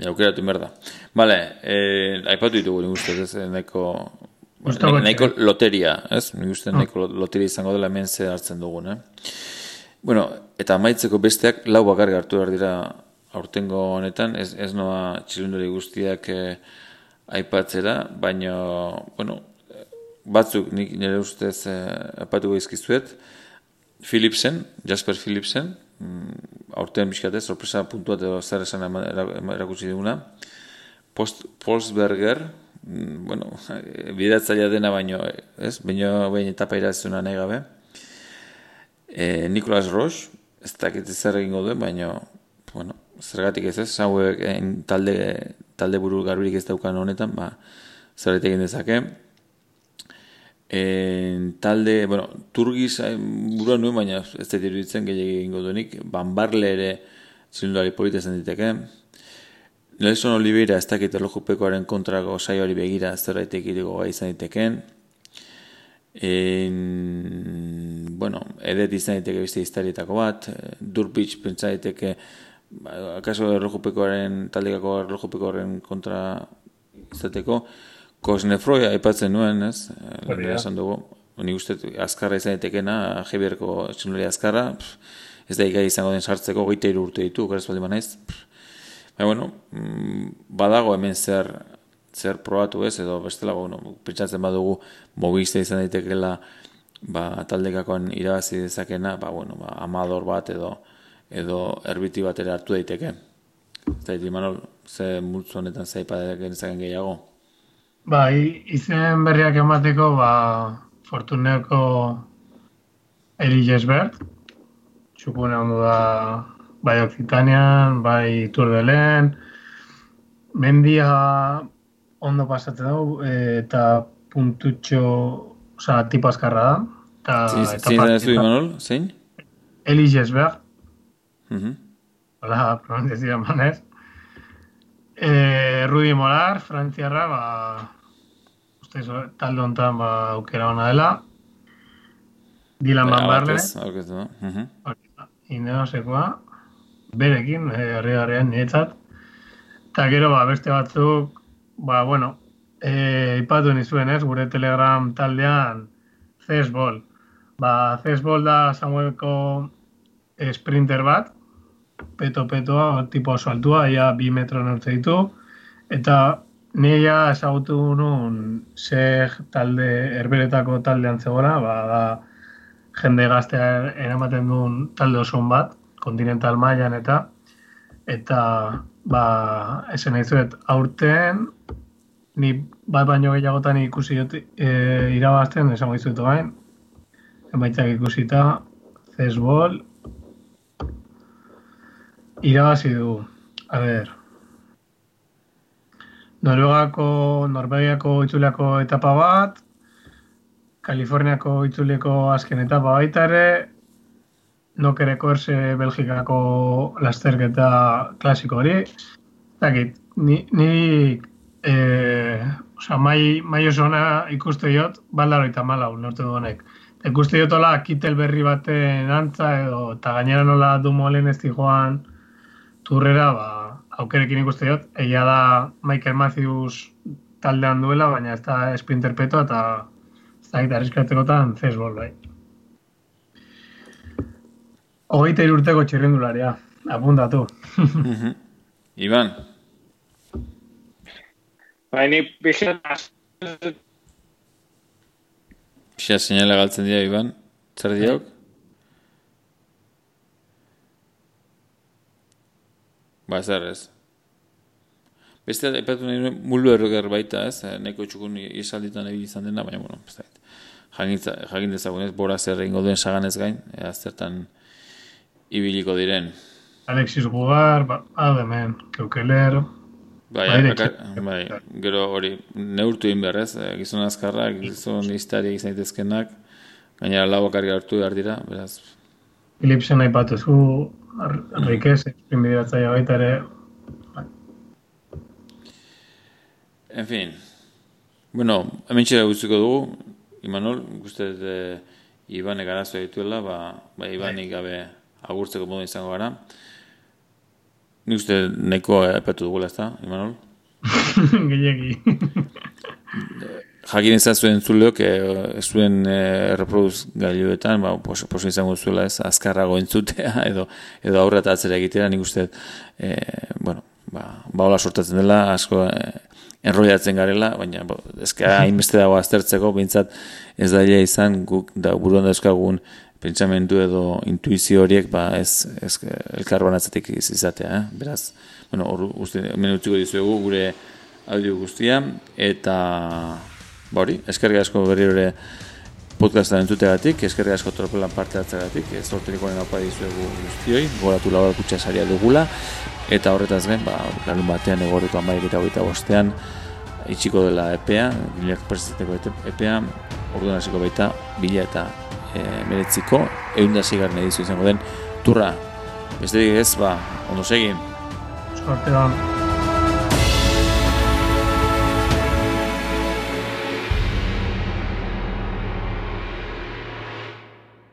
Aukeratu merda. Vale, eh, aipatu ditugu nik uste, ez, nahiko, bueno, nahiko loteria, ez? Nik uste, ah. nahiko loteria izango dela hemen ze hartzen dugun, eh? Bueno, eta maitzeko besteak lau bakar hartu behar dira aurtengo honetan, ez, ez noa txilundori guztiak eh, aipatzera, baina, bueno, batzuk nik nire ustez eh, aipatu Philipsen, Jasper Philipsen, mm, aurtean bizkate, sorpresa puntua edo zer esan erakutsi duguna. Post, Polsberger, mm, bueno, bidatzaia dena baino, ez? Baino bain etapa irazuna nahi gabe. E, Nicolas Roche, ez dakit zer egingo duen, baino, bueno, zergatik ez ez, zauek talde, talde buru garbirik ez daukan honetan, ba, zer egin dezake en, talde, bueno, turgiz eh, burua nuen, baina ez da iruditzen gehiagin egingo duenik, banbarle ere zilundari polita zen diteke. Nelson Oliveira ez dakit erlojupekoaren kontrako saioari begira zerbaitek irego gai izan diteken. En, bueno, edet izan diteke beste iztarietako bat, Durbitz pentsa diteke, ba, akaso erlojupekoaren, taldekako erlojupekoaren kontra izateko, Kosnefroia aipatzen nuen, ez? Lehen esan dugu. Ni uste azkarra izan etekena, Jebierko txunuri azkarra, ez da ikai izango den sartzeko, goite urte ditu, gara espaldi manaiz. Baina, bueno, mm, badago hemen zer, zer probatu ez, edo bestela, bueno, pentsatzen badugu, mobizte izan daitekela ba, taldekakoan irabazi dezakena, ba, bueno, ba, amador bat edo edo erbiti bat ere hartu daiteke. Eta iti, Manol, ze multzu honetan zaipa genezaken gehiago? Ba, izen berriak emateko, ba, Fortuneko Eli Jesbert, txukune ondo da, bai Occitanean, bai Tour de Len, mendia ondo pasatzen dugu, eta puntutxo, oza, tipo azkarra da. Ta, Zein da ez du, Imanol? Zein? Eli Jesberg. Uh -huh. Hola, pronunciazioa manez. Eh, Rudi Molar, frantziarra, ba, ustez, talde honetan, ba, aukera hona dela. Dylan Van Barle. Aurkeztu, uh -huh. Indeosekoa. Berekin, eh, harri harrian, niretzat. Eta gero, ba, beste batzuk, ba, bueno, eh, ipatu nizuen ez, gure telegram taldean Cesbol. Ba, Cesbol da Samuelko eh, sprinter bat, peto-petoa, tipo oso altua, ia bi metro nortze ditu, eta nire ezagutu nun seg talde, erberetako taldean zegoela, ba, da jende gaztea eramaten duen talde oso bat, kontinental mailan eta eta ba, esen nahi aurten ni bat baino gehiagotan ikusi dut e, irabazten, esango dizuet gain, emaitzak ikusita, Zesbol, irabazi du, a ber, Noruegako, Norvegiako itzuleako etapa bat, Kaliforniako itzuleko azken etapa baita ere, nokereko erse Belgikako lasterketa klasiko hori, Zakit, ni, ni eh, oza, mai, mai oso ona ikuste diot, baldaro eta malau, norte du honek. Ikuste diot hola, kitel berri baten antza, edo, eta gainera nola du molen ez joan turrera, ba, aukerekin ikuste diot, egia da Michael Matthews taldean duela, baina ez da sprinter peto, eta ez da gita arriskatzeko tan zesbol, bai. Hogeita irurteko txirrindularia, apuntatu. Iban, Bai, ni pixat Pixat seinale galtzen dira, Iban. Zer diok? Ba, zer ez. Beste, epatu nahi nuen, mulu erroger baita, ez? Eh, Neko txukun isalditan egin izan dena, baina, bueno, ez da. Jagin dezagun ez, bora zer egin duen saganez gain, ea zertan ibiliko diren. Alexis Gugar, ba, Ademen, Keukeler, Bai, Bai, bai, gero hori, neurtu egin behar ez, eh, gizon azkarrak, gizon iztari izan daitezkenak, gainera lau bakarri hartu behar dira, beraz, Philipsen aipatu zu, Enriquez, espinbideratzaia baita ere, en fin. Bueno, hemen txera guztiko dugu, Imanol, guzti e, Ibanek arazoa dituela, ba, ba Ibanik gabe agurtzeko modu izango gara. Nik uste nahiko epatu dugula ez da, Imanol? gehiagi. Jakin ez zuen zuleok, e, zuen e, reproduz gailuetan, ba, pos, poso izango zuela ez, azkarrago entzutea, edo, edo aurra eta atzera egitera, nik uste, e, bueno, ba, ba hola sortatzen dela, asko e, enrollatzen garela, baina bo, ezka hainbeste dago aztertzeko, behintzat ez da izan, guk da buruan dauzkagun pentsamendu edo intuizio horiek ba ez, ez elkar banatzetik iz- izatea, eh? beraz, bueno, hor uste, hemen utziko dizuegu gure audio guztia, eta ba hori, eskerrik asko berriro ere podcasta entzutegatik, eskerrik asko tropelan parte hartzegatik, ez sorterikoen haupa dizuegu guztioi, goratu labar kutsa saria dugula, eta horretaz gain, ba, larun batean egorriko amaik eta hogeita bostean, itxiko dela EPEA, bilak presidentzeko EPEA, orduan hasiko baita, bila eta e, meretziko, eundasigarren edizio izango den, turra, besterik ez, ba, ondo segin. Sorte da.